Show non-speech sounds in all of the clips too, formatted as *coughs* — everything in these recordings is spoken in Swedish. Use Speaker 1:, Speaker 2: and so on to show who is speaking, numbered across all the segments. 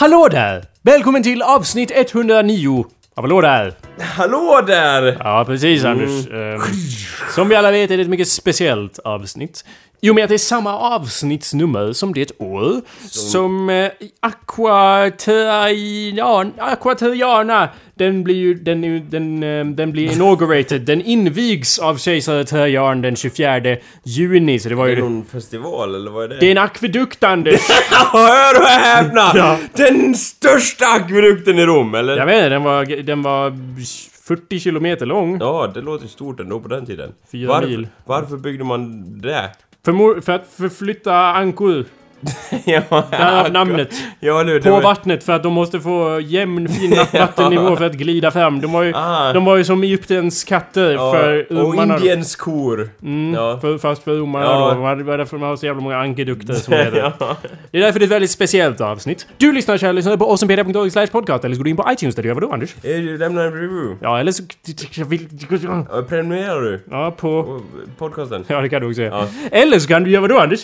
Speaker 1: Hallå där! Välkommen till avsnitt 109 av Hallå där!
Speaker 2: Hallå där!
Speaker 1: Ja, precis Anders. Ehm, som vi alla vet är det ett mycket speciellt avsnitt. Och med att det är samma avsnittsnummer som det år som eh, Aquaterian, Aquateriana, den blir ju, den, ju- den, eh, den blir inaugurated, den invigs av kejsare Trajan den 24 juni, så det var
Speaker 2: Är det
Speaker 1: ju...
Speaker 2: någon festival eller vad är det?
Speaker 1: Det är en akvedukt Anders! *laughs*
Speaker 2: Hör och häpna!
Speaker 1: Ja.
Speaker 2: Den största akvedukten i Rom, eller?
Speaker 1: Jag vet inte, den var, den var 40 kilometer lång.
Speaker 2: Ja, det låter stort ändå på den tiden.
Speaker 1: Fyra
Speaker 2: varför,
Speaker 1: mil.
Speaker 2: Varför byggde man det?
Speaker 1: För, för att förflytta ankor. *laughs*
Speaker 2: ja,
Speaker 1: Därav namnet.
Speaker 2: Ja, nu,
Speaker 1: På
Speaker 2: var-
Speaker 1: vattnet för att de måste få jämn fin *laughs* vattennivå för att glida fram. De var ju,
Speaker 2: Ah.
Speaker 1: de var ju som Egyptens katter
Speaker 2: Ja,
Speaker 1: för
Speaker 2: och
Speaker 1: romarna. då.
Speaker 2: Indiens kor.
Speaker 1: Mm,
Speaker 2: Ja.
Speaker 1: för, fast för romarna
Speaker 2: Ja.
Speaker 1: då. Det var därför man har så jävla många ankedukter som heter. *laughs*
Speaker 2: ja.
Speaker 1: Det är därför det är ett väldigt speciellt avsnitt. Du lyssnar kära lyssnare på awesomepedia.org slash podcast eller så går du in på iTunes där du gör vadå Anders?
Speaker 2: Eh, lämnar en review.
Speaker 1: Ja eller så...
Speaker 2: Ja, Prenumererar du?
Speaker 1: Ja på...
Speaker 2: på Podcasten?
Speaker 1: Ja det kan du också göra.
Speaker 2: Ja.
Speaker 1: Eller så kan du göra vadå Anders?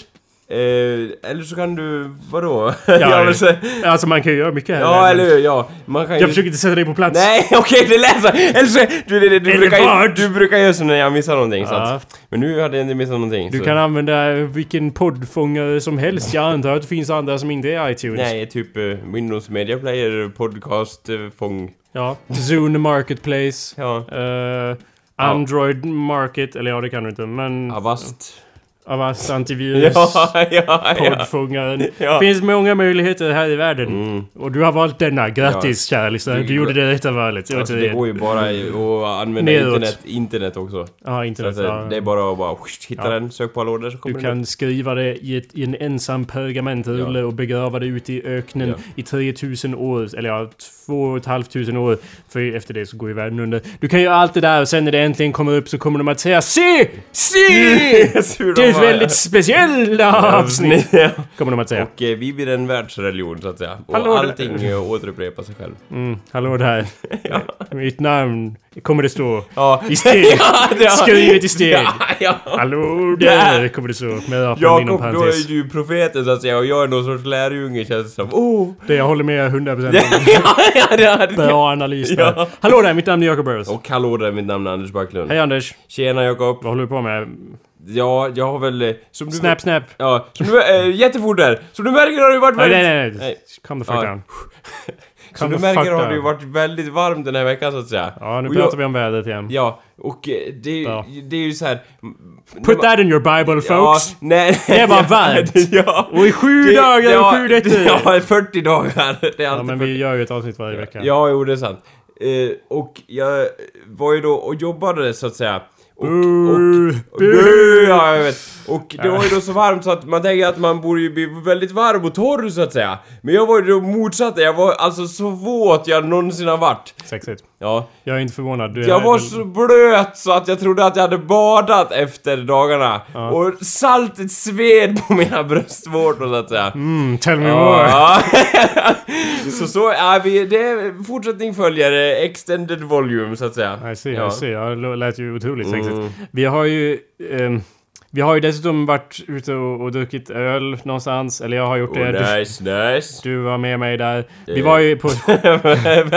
Speaker 2: Eh, eller så kan du... Vadå? *laughs*
Speaker 1: Ja,
Speaker 2: jag vill säga...
Speaker 1: Alltså man kan ju göra mycket här.
Speaker 2: Ja, eller hur? Ja. Man kan ju...
Speaker 1: Jag försöker inte sätta dig på plats.
Speaker 2: Nej, *laughs* okej, det lät så. Eller så... Du, du, du, du, brukar, du brukar göra så när jag missar någonting, så
Speaker 1: Ja.
Speaker 2: att, Men nu hade jag inte missat någonting.
Speaker 1: Du
Speaker 2: så.
Speaker 1: kan använda vilken poddfångare som helst. Jag antar att det finns andra som inte är iTunes.
Speaker 2: Nej, typ eh, Windows Media Player, podcast, eh, fång...
Speaker 1: Ja. Zune Marketplace.
Speaker 2: Ja.
Speaker 1: eh, Android Market. Eller ja, det kan du inte. Men...
Speaker 2: Avast.
Speaker 1: Avast antivirus.
Speaker 2: Ja, ja, ja.
Speaker 1: Poddfångaren.
Speaker 2: Ja.
Speaker 1: Det finns många möjligheter här i världen.
Speaker 2: Mm.
Speaker 1: Och du har valt denna. Grattis kära lyssnare. Du gjorde det rätta valet.
Speaker 2: Alltså, det går ju bara att använda internet, internet också.
Speaker 1: Ja, internet.
Speaker 2: att, eh,
Speaker 1: ja.
Speaker 2: det är bara att bara hitta
Speaker 1: Ja.
Speaker 2: den, sök på alla så kommer
Speaker 1: Du kan skriva det i, ett, i en ensam pergamentrulle och begrava det ute i öknen
Speaker 2: Ja.
Speaker 1: i 3000 år. Eller ja, 2500 år. För efter det så går ju världen under. Du kan göra allt det där och sen när det äntligen kommer upp så kommer de att säga Se! *laughs* Se! Det ett väldigt speciella *laughs* avsnitt!
Speaker 2: Ja.
Speaker 1: Kommer de att säga.
Speaker 2: Och eh, vi blir en världsreligion så att säga. Och
Speaker 1: Hallå,
Speaker 2: allting eh, återupprepar sig själv.
Speaker 1: Mm, hallå där. *laughs* Mitt namn kommer det stå.
Speaker 2: Ja.
Speaker 1: I steg. *laughs*
Speaker 2: Ja, det-
Speaker 1: Skrivet i steg.
Speaker 2: Ja, ja.
Speaker 1: Hallå där kommer det stå. Med apan inom
Speaker 2: Jakob, då
Speaker 1: parentes.
Speaker 2: är du profeten så att säga och jag är någon sorts lärjunge känns det som. Oh!
Speaker 1: Det jag håller med 100%
Speaker 2: ja,
Speaker 1: om.
Speaker 2: ja, det hade
Speaker 1: Bra analys där.
Speaker 2: Ja.
Speaker 1: Hallå där, mitt namn är Jacob Burrows.
Speaker 2: Och hallå där, mitt namn är Anders Backlund.
Speaker 1: Hej Anders.
Speaker 2: Tjena Jakob.
Speaker 1: Vad håller du på med?
Speaker 2: Ja, jag har väl... eh, Som du,
Speaker 1: Snap, snap.
Speaker 2: Ja, som du, äh, jättefort där. Som du märker har det varit
Speaker 1: Nej,
Speaker 2: väldigt...
Speaker 1: nej, nej.
Speaker 2: Nej.
Speaker 1: Calm the fuck
Speaker 2: Ja.
Speaker 1: down. *laughs*
Speaker 2: Som
Speaker 1: Come
Speaker 2: du
Speaker 1: the fuck
Speaker 2: märker har det ju varit väldigt varmt den här veckan så att säga.
Speaker 1: Ja, nu
Speaker 2: Och
Speaker 1: pratar
Speaker 2: jag-
Speaker 1: vi om vädret igen.
Speaker 2: Ja, och eh, det, är ju-
Speaker 1: Ja.
Speaker 2: det är ju så här.
Speaker 1: Put that in your bible folks.
Speaker 2: Ja, nej.
Speaker 1: Det var *laughs* varmt.
Speaker 2: ja.
Speaker 1: Och i sju
Speaker 2: Det-
Speaker 1: dagar
Speaker 2: ja,
Speaker 1: och sju nätter. *laughs*
Speaker 2: Ja, 40 dagar. Det är
Speaker 1: Ja,
Speaker 2: alltid
Speaker 1: men
Speaker 2: 40.
Speaker 1: vi gör ju ett avsnitt varje vecka.
Speaker 2: Ja, jo det är sant. Eh, och jag var ju då och jobbade så att säga. Och, och, Boo! Ja, jag vet. Och det var ju då så varmt så att man tänker att man borde ju bli väldigt varm och torr så att säga. Men jag var ju då motsatt. Jag var alltså så våt jag någonsin har varit.
Speaker 1: Sexigt.
Speaker 2: Ja.
Speaker 1: Jag är inte förvånad. Du är
Speaker 2: Jag var så blöt så att jag trodde att jag hade badat efter dagarna.
Speaker 1: Ja.
Speaker 2: Och saltet sved på mina bröstvårtor så att säga.
Speaker 1: Mm, tell me more.
Speaker 2: Ja. *laughs* så så, ja, vi, det, fortsättning följer eh, extended volume så att säga.
Speaker 1: I see,
Speaker 2: Ja.
Speaker 1: I see. Ja, det lät ju otroligt sexigt.
Speaker 2: Mm.
Speaker 1: Vi har ju... ehm, vi har ju dessutom varit ute och, och druckit öl någonstans. Eller jag har gjort
Speaker 2: Oh,
Speaker 1: det. Du,
Speaker 2: nice, nice.
Speaker 1: du var med mig där. Vi var ju på...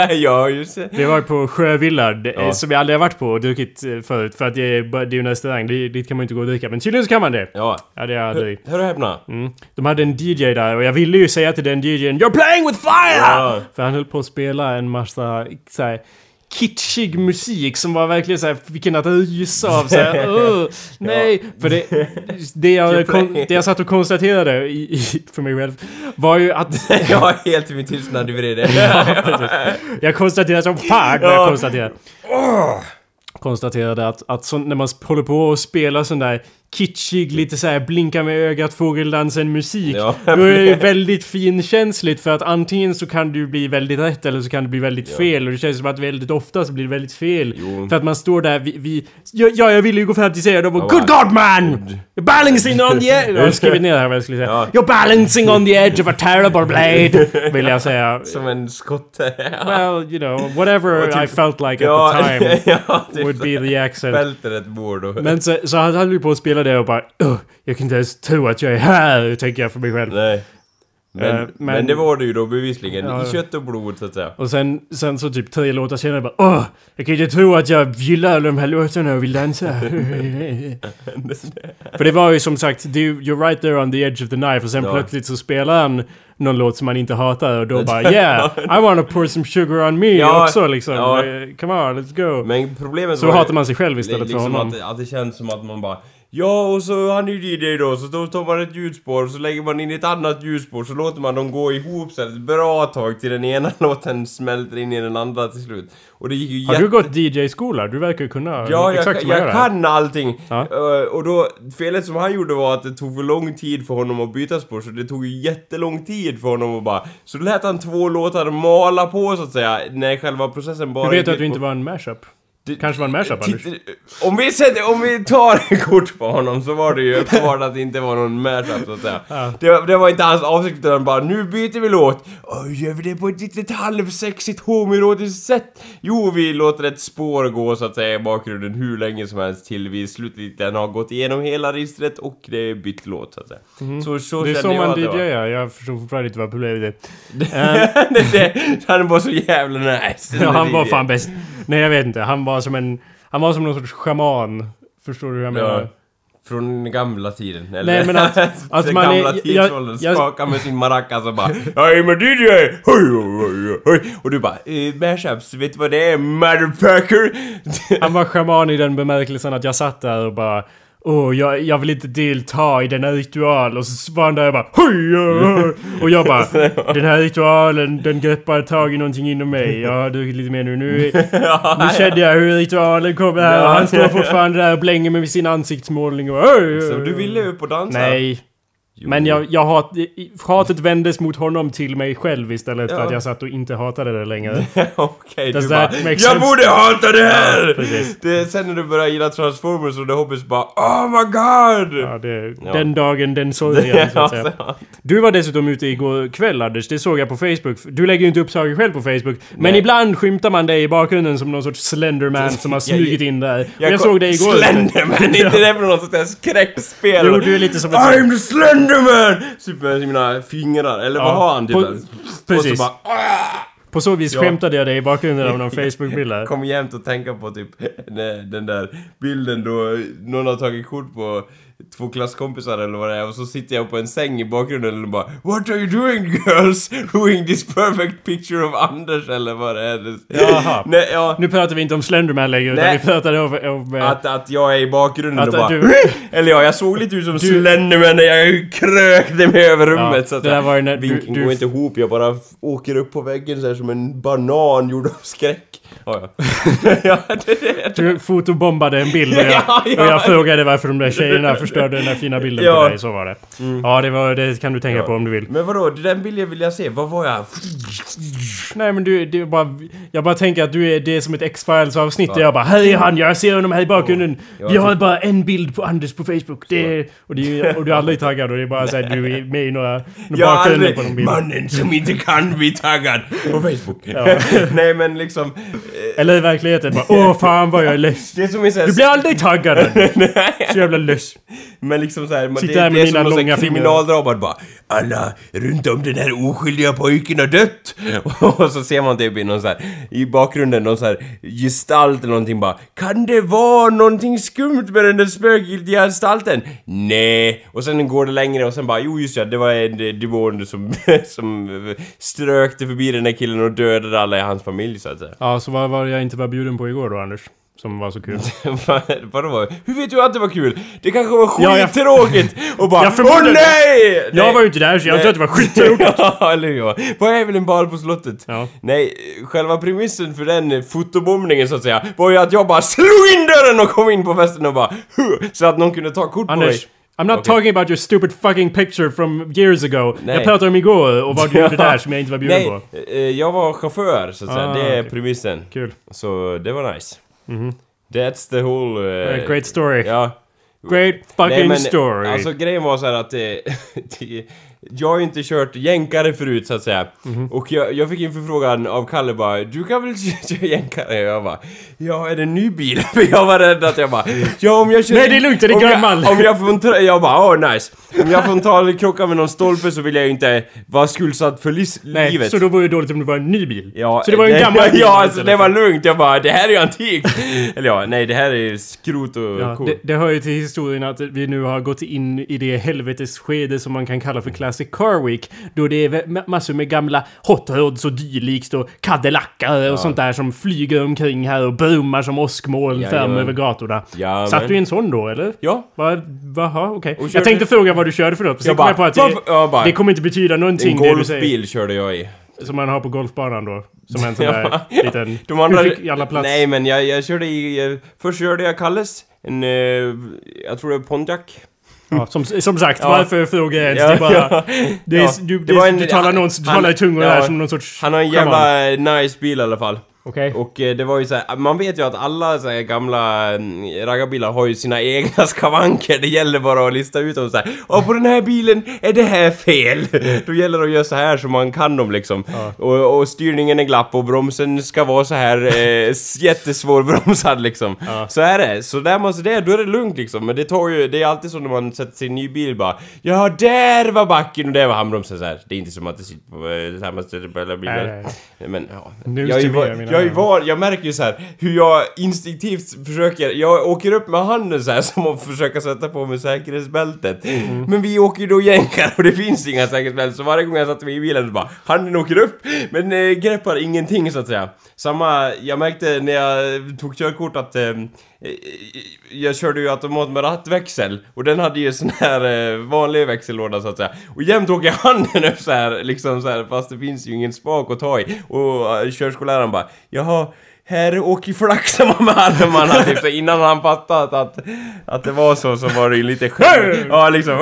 Speaker 2: ja, just det.
Speaker 1: Vi var på Sjövillard, eh,
Speaker 2: Ja.
Speaker 1: som vi aldrig har varit på och druckit eh, förut. För att det är, bara- det är ju en restaurang, dit kan man ju inte gå och dricka. Men tydligen så kan man det.
Speaker 2: Ja.
Speaker 1: Ja, det är aldrig.
Speaker 2: Hör och häpna.
Speaker 1: Mm. De hade en DJ där och jag ville ju säga till den DJn You're playing with fire!
Speaker 2: Ja.
Speaker 1: För han höll på att spela en massa så här, kitschig musik som var verkligen såhär, vilken att rysa av såhär, *laughs* nej. För det, det, jag, kon, det jag satt och konstaterade i, i, för mig själv var ju att *laughs*
Speaker 2: jag är helt i min tystnad i vrede.
Speaker 1: jag konstaterade som fan när jag
Speaker 2: Ja.
Speaker 1: konstaterade. Konstaterade att, att sånt, när man håller på och spelar sån där kitschig, lite så här blinka med ögat, fågeldansen musik.
Speaker 2: Ja.
Speaker 1: Då är det ju väldigt finkänsligt för att antingen så kan du bli väldigt rätt eller så kan det bli väldigt fel. Och det känns som att väldigt ofta så blir det väldigt fel.
Speaker 2: Jo.
Speaker 1: För att man står där vid... vid ja, ja, jag ville ju gå fram till serien och bara
Speaker 2: Ja,
Speaker 1: Good God man! You're balancing on the edge... *laughs* Jag har skrivit ner här vad jag skulle säga.
Speaker 2: Ja.
Speaker 1: You're balancing on the edge of a terrible blade! *laughs* Vill jag säga.
Speaker 2: Som en skotte.
Speaker 1: Well, you know, whatever
Speaker 2: typ-
Speaker 1: I felt like
Speaker 2: ja,
Speaker 1: at the time *laughs*
Speaker 2: ja, typ
Speaker 1: would be the accent.
Speaker 2: Välter ett bord och...
Speaker 1: Men så, så han höll ju på att spela det och bara "Ugh, Jag kan inte ens tro att jag är här, tänker jag för mig själv.
Speaker 2: Nej. Men,
Speaker 1: Eh,
Speaker 2: men, det var det ju då bevisligen.
Speaker 1: Ja.
Speaker 2: I kött och blod så att säga.
Speaker 1: Och sen, sen så typ tre låtar senare bara Åh! Jag kan inte tro att jag gillar alla de här låtarna och vill dansa. *laughs* För det var ju som sagt, you're right there on the edge of the knife och sen
Speaker 2: Ja.
Speaker 1: plötsligt så spelar han någon låt som man inte hatar och då *laughs* bara Yeah! I wanna pour some sugar on me
Speaker 2: Ja,
Speaker 1: också liksom.
Speaker 2: ja.
Speaker 1: Eh, Come on, let's go.
Speaker 2: Men problemet
Speaker 1: så hatar man sig själv istället
Speaker 2: liksom
Speaker 1: för honom.
Speaker 2: Att, att det känns som att man bara Ja, och så han är ju DJ då, så då tar man ett ljudspår och så lägger man in ett annat ljudspår så låter man dem gå ihop så ett bra tag till den ena *laughs* låten smälter in i den andra till slut. Och det gick ju
Speaker 1: Har
Speaker 2: jätte...
Speaker 1: du gått DJ-skola? Du verkar ju kunna
Speaker 2: Ja, jag,
Speaker 1: exakt
Speaker 2: jag, jag
Speaker 1: här.
Speaker 2: kan allting!
Speaker 1: Ja.
Speaker 2: Eh, och då, felet som han gjorde var att det tog för lång tid för honom att byta spår, så det tog ju jättelång tid för honom att bara... Så då lät han två låtar mala på så att säga, när själva processen bara...
Speaker 1: Hur vet du att du inte var en mashup?
Speaker 2: Det-
Speaker 1: Kanske var en mashup Anders?
Speaker 2: Om vi sätter, om vi tar *laughs* kort på honom så var det ju uppenbart att det inte var någon mashup så att säga.
Speaker 1: Ja.
Speaker 2: Det, var- det var inte hans avsikt utan bara nu byter vi låt. Och gör vi det på ett litet halvsexigt homoerotiskt sätt? Jo, vi låter ett spår gå så att säga i bakgrunden hur länge som helst till vi slutligen har gått igenom hela registret och det är bytt låt så att säga. Så, så
Speaker 1: Mhm. Det är så man. DJar. Jag förstår fortfarande inte vad problemet är. *laughs* Eh,
Speaker 2: det, det, han var så jävla nice.
Speaker 1: Ja, han var fan bäst. Nej, jag vet inte. Han var som en... Han var som någon sorts schaman. Förstår du hur jag menar?
Speaker 2: Ja. Från den gamla tiden, eller?
Speaker 1: Nej, men att- *laughs* att
Speaker 2: den
Speaker 1: man
Speaker 2: gamla tidsåldern
Speaker 1: jag-
Speaker 2: skakar med sin maracas och bara I'm a DJ! Hoj, hoj, hoj. Och du bara eh, Mashups, vet du vad det är? Motherfucker!
Speaker 1: Han var schaman i den bemärkelsen att jag satt där och bara Åh, jag, jag vill inte delta i denna ritual. Och så var han där och bara Hoj, oj, oj. Och jag bara Den här ritualen, den greppar tag i någonting inom mig. Jag har druckit lite mer nu. Nu, *laughs* nu kände jag hur ritualen kommer här och han står fortfarande där och blänger med sin ansiktsmålning och
Speaker 2: Så du ville upp och dansa?
Speaker 1: Nej.
Speaker 2: Jo.
Speaker 1: Men jag, jag hat, hatet vändes mot honom till mig själv istället för
Speaker 2: Ja.
Speaker 1: att jag satt och inte hatade det längre. *laughs*
Speaker 2: Okej,
Speaker 1: Does
Speaker 2: du bara Jag
Speaker 1: sense?"
Speaker 2: borde hata det här!
Speaker 1: Ja,
Speaker 2: det, sen när du började gilla Transformers och det hoppas bara Oh my god!
Speaker 1: Ja, det,
Speaker 2: Ja.
Speaker 1: Den dagen, den *laughs* sorgen så att säga. Du var dessutom ute igår kväll Anders, det såg jag på Facebook. Du lägger ju inte upp saker själv på Facebook. Men
Speaker 2: Nej.
Speaker 1: ibland skymtar man dig i bakgrunden som någon sorts Slenderman som har *laughs*
Speaker 2: Jag-
Speaker 1: smugit in där. Jag,
Speaker 2: kom-
Speaker 1: såg dig igår.
Speaker 2: Slenderman, inte det för något sånt där skräckspel?
Speaker 1: Jo, du är lite som ett
Speaker 2: I'm the Typ med mina fingrar, eller vad har han typ?
Speaker 1: på- precis.
Speaker 2: så bara!
Speaker 1: På så vis
Speaker 2: Ja.
Speaker 1: skämtade jag dig i bakgrunden av *laughs* någon Facebook-bild där.
Speaker 2: Kom jämt att tänka på typ *laughs* den där bilden då någon har tagit kort på två klasskompisar eller vad det är och så sitter jag på en säng i bakgrunden och bara What are you doing girls? *laughs* Doing this perfect picture of Anders eller vad det är.
Speaker 1: Jaha. *laughs*
Speaker 2: Nej, ja.
Speaker 1: Nu pratar vi inte om Slenderman längre utan vi pratar om... om eh,
Speaker 2: Att, att jag är i bakgrunden och bara...
Speaker 1: du- *laughs*
Speaker 2: Eller ja, jag såg lite ut som Slenderman när jag krökte mig över rummet
Speaker 1: Ja,
Speaker 2: så att
Speaker 1: det där var ju när du-
Speaker 2: vinkeln
Speaker 1: du-
Speaker 2: går inte ihop, jag bara åker upp på väggen så här som en banan gjord av skräck. Ja, ja. ja det, det,
Speaker 1: Du fotobombade en bild och jag,
Speaker 2: Ja, ja.
Speaker 1: och jag frågade varför de där tjejerna förstörde den där fina *laughs* bilden
Speaker 2: Ja.
Speaker 1: på dig. Så var det. Ja, det, var, det kan du tänka på om du vill.
Speaker 2: Men vadå, den bilden vill jag se. Vad var jag?
Speaker 1: Nej men du, det är bara... Jag bara tänker att du är, det är som ett X-Files avsnitt där jag bara Här är han, jag ser honom här i bakgrunden.
Speaker 2: Ja,
Speaker 1: Vi har
Speaker 2: typ-
Speaker 1: bara en bild på Anders på Facebook. Det är, och, det är, och du är aldrig taggad och det är bara såhär du är med i några, några
Speaker 2: Jag aldrig
Speaker 1: på någon bild.
Speaker 2: mannen som inte kan bli taggad på Facebook. *laughs* Nej men liksom... eh,
Speaker 1: Eller i verkligheten bara Åh fan vad jag är less.
Speaker 2: Det är som.
Speaker 1: Du blir aldrig taggad *laughs* Anders. Så jävla less.
Speaker 2: Men liksom såhär, man- det, det är
Speaker 1: mina
Speaker 2: som
Speaker 1: långa
Speaker 2: kriminaldrama bara Alla runt om den här oskyldiga pojken har dött! *laughs* Och så ser man typ i någon så här, i bakgrunden någon så här gestalt eller någonting bara Kan det vara någonting skumt med den där spökgiltiga gestalten? Nej! Och sen går det längre och sen bara jo just ja, det var en demon som, *laughs* som strökte förbi den där killen och dödade alla i hans familj så att säga.
Speaker 1: Ja, så vad var det jag inte var bjuden på igår då Anders? Som var så kul. *laughs*
Speaker 2: Vad- Vadå? Hur vet du att det var kul? Det kanske var
Speaker 1: Ja, jag-
Speaker 2: skittråkigt! *laughs* Och bara
Speaker 1: Jag
Speaker 2: Åh
Speaker 1: förmodar-
Speaker 2: nej!
Speaker 1: Jag var ju inte där så jag tror att det var skittråkigt. *laughs*
Speaker 2: ja, eller hur? Vad är väl en bal på slottet?
Speaker 1: Ja.
Speaker 2: Nej, själva premissen för den fotobombningen så att säga var ju att jag bara slog in dörren och kom in på festen och bara "Huh", Så att någon kunde ta kort på mig.
Speaker 1: Anders, I'm not
Speaker 2: Okej.
Speaker 1: talking about your stupid fucking picture from years ago.
Speaker 2: Nej.
Speaker 1: Jag pratar om igår och vad du gjorde där som jag inte var bjuden på.
Speaker 2: Nej, eh, jag var chaufför så att säga.
Speaker 1: Ah,
Speaker 2: det är
Speaker 1: okej.
Speaker 2: premissen.
Speaker 1: Kul.
Speaker 2: Så det var nice. That's the whole... eh,
Speaker 1: Great story.
Speaker 2: Ja.
Speaker 1: Great fucking
Speaker 2: Nej, men,
Speaker 1: story.
Speaker 2: Alltså grejen var så att det, *laughs* det, jag har ju inte kört jänkare förut så att säga.
Speaker 1: Mhm.
Speaker 2: Och jag, jag fick en förfrågan av Kalle bara, du kan väl *laughs* köra jänkare? Jag bara, ja är det en ny bil? För *laughs* jag var rädd att jag bara, ja om jag kör...
Speaker 1: Nej, det är lugnt, den är
Speaker 2: om jag-
Speaker 1: gammal.
Speaker 2: Om jag får en tra- jag bara, åh nice. Om jag får en tal krocka med någon stolpe så vill jag ju inte vara skuldsatt för lis-
Speaker 1: Nej,
Speaker 2: livet.
Speaker 1: så då var det dåligt om det var en ny bil.
Speaker 2: Ja,
Speaker 1: så det var ju en gammal *laughs* bil.
Speaker 2: Ja, alltså det var lugnt. Jag bara, det här är ju antikt. Eller ja, nej det här är skrot och
Speaker 1: Ja,
Speaker 2: cool.
Speaker 1: det, det hör ju till historien att vi nu har gått in i det helvetesskede som man kan kalla för Classic Car Week. Då det är massor med gamla Hot Rods och dylikt och Cadillacar och sånt där som flyger omkring här och brummar som åskmoln fram
Speaker 2: Jajamän.
Speaker 1: över gatorna.
Speaker 2: Ja,
Speaker 1: Satt du i en sån då eller?
Speaker 2: Ja.
Speaker 1: Va, vaha, okej.
Speaker 2: Körde-
Speaker 1: Jag tänkte fråga vad du körde för något. Sen
Speaker 2: Jag
Speaker 1: kom jag på att det,
Speaker 2: jag bara-
Speaker 1: det kommer inte betyda någonting
Speaker 2: En
Speaker 1: det du säger.
Speaker 2: golfbil körde jag i.
Speaker 1: Som man har på golfbanan då. Som en *laughs* sån där
Speaker 2: Ja, ja.
Speaker 1: liten...
Speaker 2: De andra...
Speaker 1: Du fick alla plats.
Speaker 2: Nej men jag, jag körde i... eh, Först körde jag Kalles. En... eh, jag tror det var Pontiac.
Speaker 1: Ja, som, som sagt,
Speaker 2: Ja.
Speaker 1: varför frågar jag ens?
Speaker 2: Ja,
Speaker 1: det är bara... Det är, du,
Speaker 2: Det
Speaker 1: det
Speaker 2: en-
Speaker 1: du talar, någon, du talar i tungor här som någon sorts...
Speaker 2: Han har en jävla nice bil i alla fall.
Speaker 1: Okej.
Speaker 2: Och eh, det var ju så här, man vet ju att alla så här gamla mm, raggarbilar har ju sina *laughs* egna skavanker. Det gäller bara att lista ut dem så här. Och på den här bilen är det här fel. Då gäller det att göra så här så man kan dem liksom. Och, och styrningen är glapp och bromsen ska vara så här eh, jättesvårbromsad liksom. Så är det. Så där måste det, då är det lugnt liksom. Men det tar ju, det är alltid så när man sätter sig i en ny bil bara. Ja, där var backen och där var handbromsen så här. Det är inte som att det sitter på eh, samma ställe på alla bilar.
Speaker 1: Nej, nej.
Speaker 2: Men ja.
Speaker 1: Nu
Speaker 2: Jag är, ju jag är van, jag märker ju så här hur jag instinktivt försöker, jag åker upp med handen så här *laughs* som att försöka sätta på mig säkerhetsbältet.
Speaker 1: Mm.
Speaker 2: Men vi åker ju då jänkar och det finns inga säkerhetsbälten så varje gång jag satte mig i bilen så bara handen åker upp men eh, greppar ingenting så att säga. Samma, jag märkte när jag tog körkort att eh, jag körde ju automat med rattväxel och den hade ju sån här eh, vanlig växellåda så att säga. Och jämt åker handen upp så här liksom så här fast det finns ju ingen spak att ta i. Och eh, körskolläraren bara Jaha, här åker flaxar man med armarna typ så innan han fattat att, att det var så så var det ju lite skämt. Ja liksom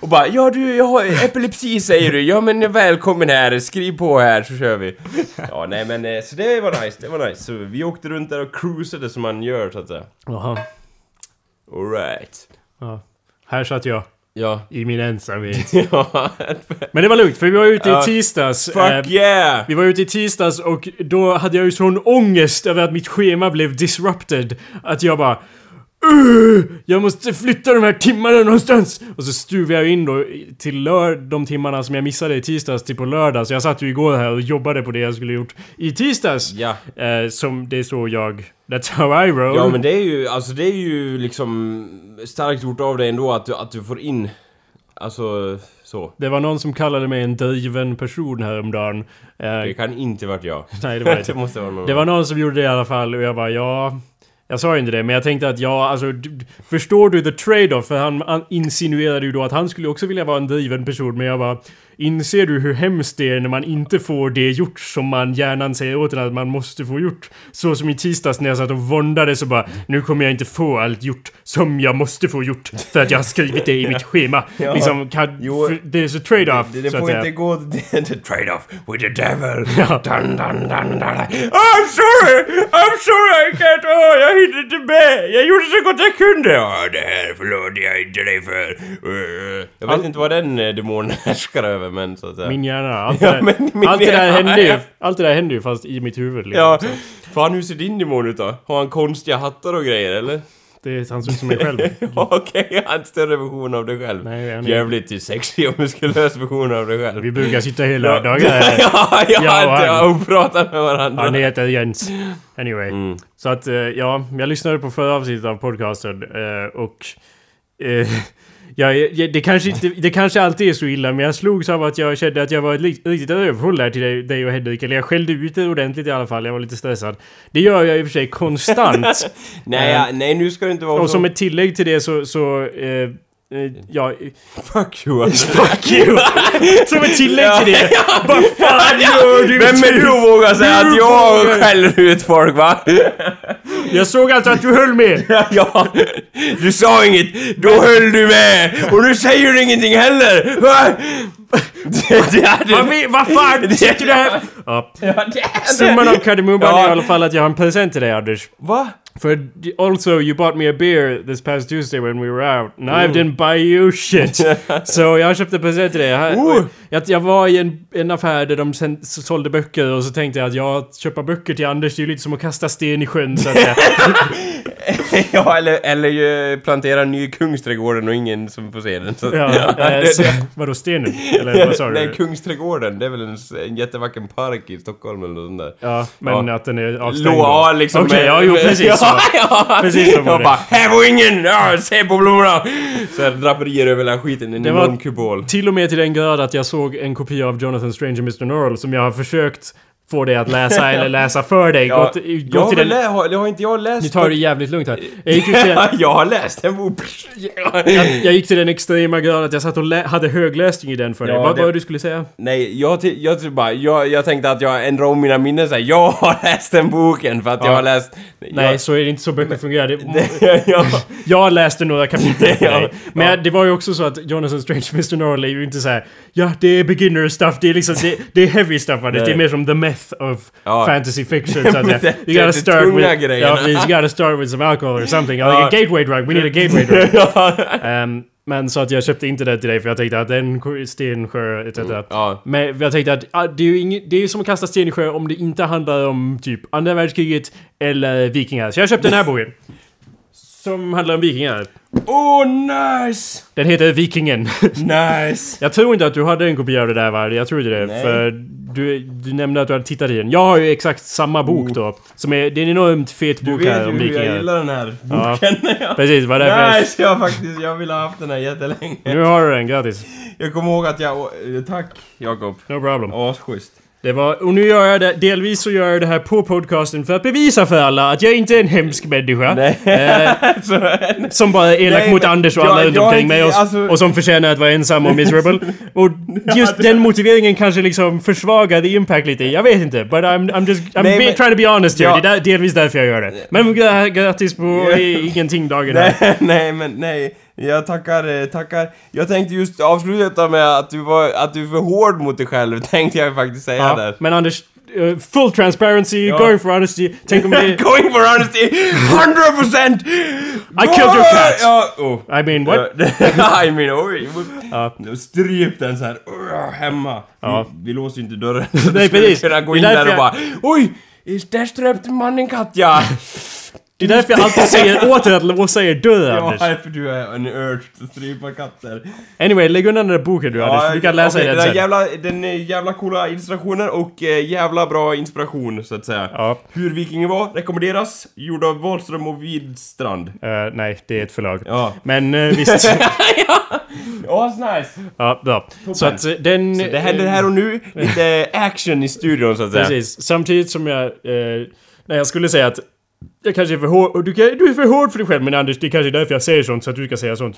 Speaker 2: Och bara ja du, jag har epilepsi säger du. Ja men välkommen här, skriv på här så kör vi. Ja nej men eh, så det var nice, det var nice. Så vi åkte runt där och cruisade som man gör så att säga.
Speaker 1: Jaha.
Speaker 2: Alright.
Speaker 1: Ja. Här satt jag.
Speaker 2: Ja.
Speaker 1: I min ensamhet. *laughs*
Speaker 2: ja.
Speaker 1: Men det var lugnt, för vi var ute i tisdags.
Speaker 2: Fuck
Speaker 1: eh,
Speaker 2: yeah!
Speaker 1: Vi var ute i tisdags och då hade jag ju sån ångest över att mitt schema blev disrupted. Att jag bara... "Ugh, Jag måste flytta de här timmarna någonstans! Och så stuvade jag in då till lör de timmarna som jag missade i tisdags till på lördag. Så jag satt ju igår här och jobbade på det jag skulle gjort i tisdags.
Speaker 2: Ja.
Speaker 1: Eh, som det är så jag... That's how I roll.
Speaker 2: Ja men det är ju, alltså det är ju liksom starkt gjort av dig ändå att du, att du får in, alltså så.
Speaker 1: Det var någon som kallade mig en driven person häromdagen. Eh,
Speaker 2: Det kan inte varit jag.
Speaker 1: nej, det var *laughs* inte.
Speaker 2: det måste vara någon
Speaker 1: Det var någon som gjorde det i alla fall och jag bara ja... Jag sa ju inte det, men jag tänkte att ja, alltså... Du, förstår du the trade-off? För han, han insinuerade ju då att han skulle också vilja vara en driven person, men jag bara... Inser du hur hemskt det är när man inte får det gjort som man hjärnan säger åt en att man måste få gjort? Så som i tisdags när jag satt och våndade så bara... Nu kommer jag inte få allt gjort som jag måste få gjort för att jag har skrivit det i mitt schema. *laughs*
Speaker 2: Ja.
Speaker 1: Liksom, kan,
Speaker 2: Jo.
Speaker 1: det är så trade-off,
Speaker 2: Det, det
Speaker 1: att
Speaker 2: får inte gå... *laughs* Trade-off with the devil. *laughs*
Speaker 1: Ja.
Speaker 2: Dun, dun, dun, dun. I'm sorry! I'm sorry I can't... Åh, jag hinner inte med! Jag gjorde så gott jag kunde! Åh, det här förlåter jag inte dig för. Uh, Jag vet
Speaker 1: All-
Speaker 2: inte vad den eh, demonen härskar över, men så att säga.
Speaker 1: Min hjärna. *laughs* Allt,
Speaker 2: Ja,
Speaker 1: där,
Speaker 2: min
Speaker 1: allt det där
Speaker 2: hjärna,
Speaker 1: hände ju.
Speaker 2: ja.
Speaker 1: Allt det där hände ju fast i mitt huvud liksom.
Speaker 2: Ja, fan hur ser din demon ut då? Har han konstiga hattar och grejer, eller?
Speaker 1: Det, han ser ut som mig själv. *laughs*
Speaker 2: Ja, Okej, har en större version av dig själv.
Speaker 1: Nej, är-
Speaker 2: Jävligt sexig och muskulös version av dig själv.
Speaker 1: Vi brukar sitta hela
Speaker 2: Ja.
Speaker 1: dagar här. *laughs*
Speaker 2: ja,
Speaker 1: Ja,
Speaker 2: inte
Speaker 1: han-
Speaker 2: och pratat med varandra.
Speaker 1: Han heter Jens. Anyway.
Speaker 2: Mm.
Speaker 1: Så att, eh, ja, jag lyssnade på förra avsnittet av podcasten eh, och... Eh, ja, jag- det, kanske inte, det kanske alltid är så illa, men jag slogs av att jag kände att jag var ett riktigt överfull där till dig, dig och Hedvig. Eller jag skällde ut det ordentligt i alla fall, jag var lite stressad. Det gör jag i och för sig konstant. *laughs*
Speaker 2: Nej, ja, nej, nu ska det inte vara
Speaker 1: och
Speaker 2: så.
Speaker 1: som ett tillägg till det så... så eh, eh, ja,
Speaker 2: Fuck you alltså. *laughs*
Speaker 1: Fuck you! Som ett tillägg till det. *laughs* Vad fan gör du?
Speaker 2: Vem är du att våga säga att jag skäller ut folk va?
Speaker 1: Jag såg alltså att du höll med. *laughs*
Speaker 2: ja, du sa inget, då höll du med! Och nu säger du ingenting heller! Va? Det, det hade...
Speaker 1: Vad, vi- vad fan
Speaker 2: Det-
Speaker 1: sitter du här? Ja.
Speaker 2: Ja, det hade-
Speaker 1: Summan av kardemumman
Speaker 2: Ja.
Speaker 1: är i alla fall att jag har en present till dig Anders.
Speaker 2: Va?
Speaker 1: För d- also you bought me a beer this past Tuesday when we were out. And I didn't buy you shit. *laughs* Så jag köpte present till dig. Jag, jag, jag var i en, en affär där de sen, så sålde böcker och så tänkte jag att jag köpa böcker till Anders det är ju lite som att kasta sten i sjön så att *laughs*
Speaker 2: ja, eller, eller ju plantera en ny Kungsträdgården och ingen som får se den. Så,
Speaker 1: Ja,
Speaker 2: det- det- *laughs*
Speaker 1: så, vadå stenen? Eller vad sa du?
Speaker 2: Nej, Kungsträdgården, det är väl en, en jättevacker park i Stockholm eller något sånt där.
Speaker 1: Ja, men
Speaker 2: Ja.
Speaker 1: att den är avstängd.
Speaker 2: Ja, liksom.
Speaker 1: Okej,
Speaker 2: med-
Speaker 1: ja, jo precis
Speaker 2: ja, *laughs*
Speaker 1: så.
Speaker 2: ja,
Speaker 1: Precis var
Speaker 2: Jag
Speaker 1: det.
Speaker 2: bara, här var ingen! Ja, se på blommorna! Så här draperier över hela skiten, en
Speaker 1: Det var-
Speaker 2: enorm kubol.
Speaker 1: Till och med till den grad att jag såg en kopia av Jonathan Strange och Mr. Norrell som jag har försökt få dig att läsa *laughs* eller läsa för dig.
Speaker 2: Ja,
Speaker 1: gått,
Speaker 2: jag
Speaker 1: gått
Speaker 2: har
Speaker 1: till den...
Speaker 2: lä- har, har inte jag läst.
Speaker 1: Nu tar det jävligt lugnt här. *laughs* Jag gick, till den,
Speaker 2: jag har läst en bok. *laughs*
Speaker 1: jag, jag gick till den extrema grad att jag satt och hade högläsning i den för dig.
Speaker 2: Ja,
Speaker 1: Vad
Speaker 2: det-
Speaker 1: var det du skulle säga?
Speaker 2: Nej, jag, jag bara, jag, jag tänkte att jag ändrar om mina minnen såhär, jag har läst den boken för att jag
Speaker 1: Ja.
Speaker 2: har läst...
Speaker 1: Nej,
Speaker 2: jag,
Speaker 1: så är det inte så böcker fungerar. Det,
Speaker 2: jag,
Speaker 1: jag läste några kapitel för dig. Men det var ju också så att Jonathan Strange Mr. Norrell är ju inte så här. Ja, det är beginner stuff. Det är liksom... Det, det är heavy stuff. Det är mer som the meth of
Speaker 2: Ja.
Speaker 1: fantasy fiction. Så att säga. *laughs* You gotta start with...
Speaker 2: grejerna.
Speaker 1: You gotta start with some alcohol or something.
Speaker 2: Ja.
Speaker 1: Like a gateway drug. We need a gateway drug. *laughs* Ehm, men så att jag köpte inte det till dig för jag tänkte att den Stensjö etc.
Speaker 2: ja.
Speaker 1: Men jag tänkte att ah, det är ju inget, det är ju som att kasta sten i sjö om det inte handlar om typ andra världskriget eller vikingar. Så jag köpte den här boken. Som handlar om vikingar.
Speaker 2: Oh, nice!
Speaker 1: Den heter Vikingen. *laughs*
Speaker 2: Nice!
Speaker 1: jag tror inte att du hade en kopia av det där va? Jag tror inte det.
Speaker 2: Nej.
Speaker 1: För du, du nämnde att du hade tittat i den. Jag har ju exakt samma bok då. Som är, det är en enormt fet
Speaker 2: Oh. Du
Speaker 1: bok
Speaker 2: vet
Speaker 1: här
Speaker 2: ju
Speaker 1: om
Speaker 2: hur jag
Speaker 1: vikingar.
Speaker 2: gillar den här boken. *laughs* Ja.
Speaker 1: Precis, vad därför jag...
Speaker 2: Nice! Jag faktiskt, jag vill ha haft den här jättelänge.
Speaker 1: Nu har du den, grattis.
Speaker 2: Jag kommer ihåg att jag... Tack, Jakob.
Speaker 1: No problem.
Speaker 2: Asschysst.
Speaker 1: Det var, och nu gör jag det, delvis så gör jag det här på podcasten för att bevisa för alla att jag inte är en hemsk människa. Eh, *laughs* som bara är elak
Speaker 2: Nej,
Speaker 1: mot Anders och
Speaker 2: jag-
Speaker 1: alla runt omkring mig och,
Speaker 2: alltså-
Speaker 1: och som förtjänar att vara ensam och miserable. Och *laughs* just den motiveringen kanske liksom försvagar the impact lite. Jag vet inte, but I'm, I'm just... I'm
Speaker 2: Nej,
Speaker 1: be,
Speaker 2: men-
Speaker 1: trying to be honest here.
Speaker 2: Ja.
Speaker 1: Det är delvis därför jag gör det. Men gra- grattis på ingenting dagen *laughs* här.
Speaker 2: nej, nej, men nej. Jag tackar, eh, tackar. Jag tänkte just avsluta med att du var, att du är för hård mot dig själv, *laughs* tänkte jag faktiskt säga
Speaker 1: Ja,
Speaker 2: där.
Speaker 1: men Anders, eh, full transparency,
Speaker 2: Ja.
Speaker 1: going for honesty. Tänk om det... *laughs*
Speaker 2: Going for honesty, 100%!
Speaker 1: I killed your cat!
Speaker 2: Ja, oh.
Speaker 1: I mean, what? *laughs*
Speaker 2: I mean, oj.
Speaker 1: Ja.
Speaker 2: Stryp den så här uh, hemma.
Speaker 1: Ja.
Speaker 2: Vi, vi låser ju inte dörren.
Speaker 1: Nej, precis.
Speaker 2: kunna gå in där och bara Oj! Där ströp mannen katt ja!
Speaker 1: Det är därför jag alltid säger *laughs* åt er att låsa er dörr,
Speaker 2: Ja,
Speaker 1: Anders.
Speaker 2: för du är en urge att strypa katter.
Speaker 1: Anyway, lägg undan den där boken du Anders. Du kan läsa i den
Speaker 2: den,
Speaker 1: sen.
Speaker 2: jävla, den är jävla coola illustrationer och eh, jävla bra inspiration så att säga.
Speaker 1: Ja.
Speaker 2: Hur Vikingen var rekommenderas, gjord av Wahlström och Widstrand.
Speaker 1: Eh, nej, det är ett förlag.
Speaker 2: Ja.
Speaker 1: Men uh, *laughs* visst.
Speaker 2: Asnice!
Speaker 1: ja, bra. Så att eh, den...
Speaker 2: Det händer här och nu, lite action i studion så att säga.
Speaker 1: Precis. Samtidigt som jag... Eh, nej, jag skulle säga att jag kanske är för hård, du, kan, du är för hård för dig själv men Anders, det är kanske därför jag säger sånt så att du ska säga sånt.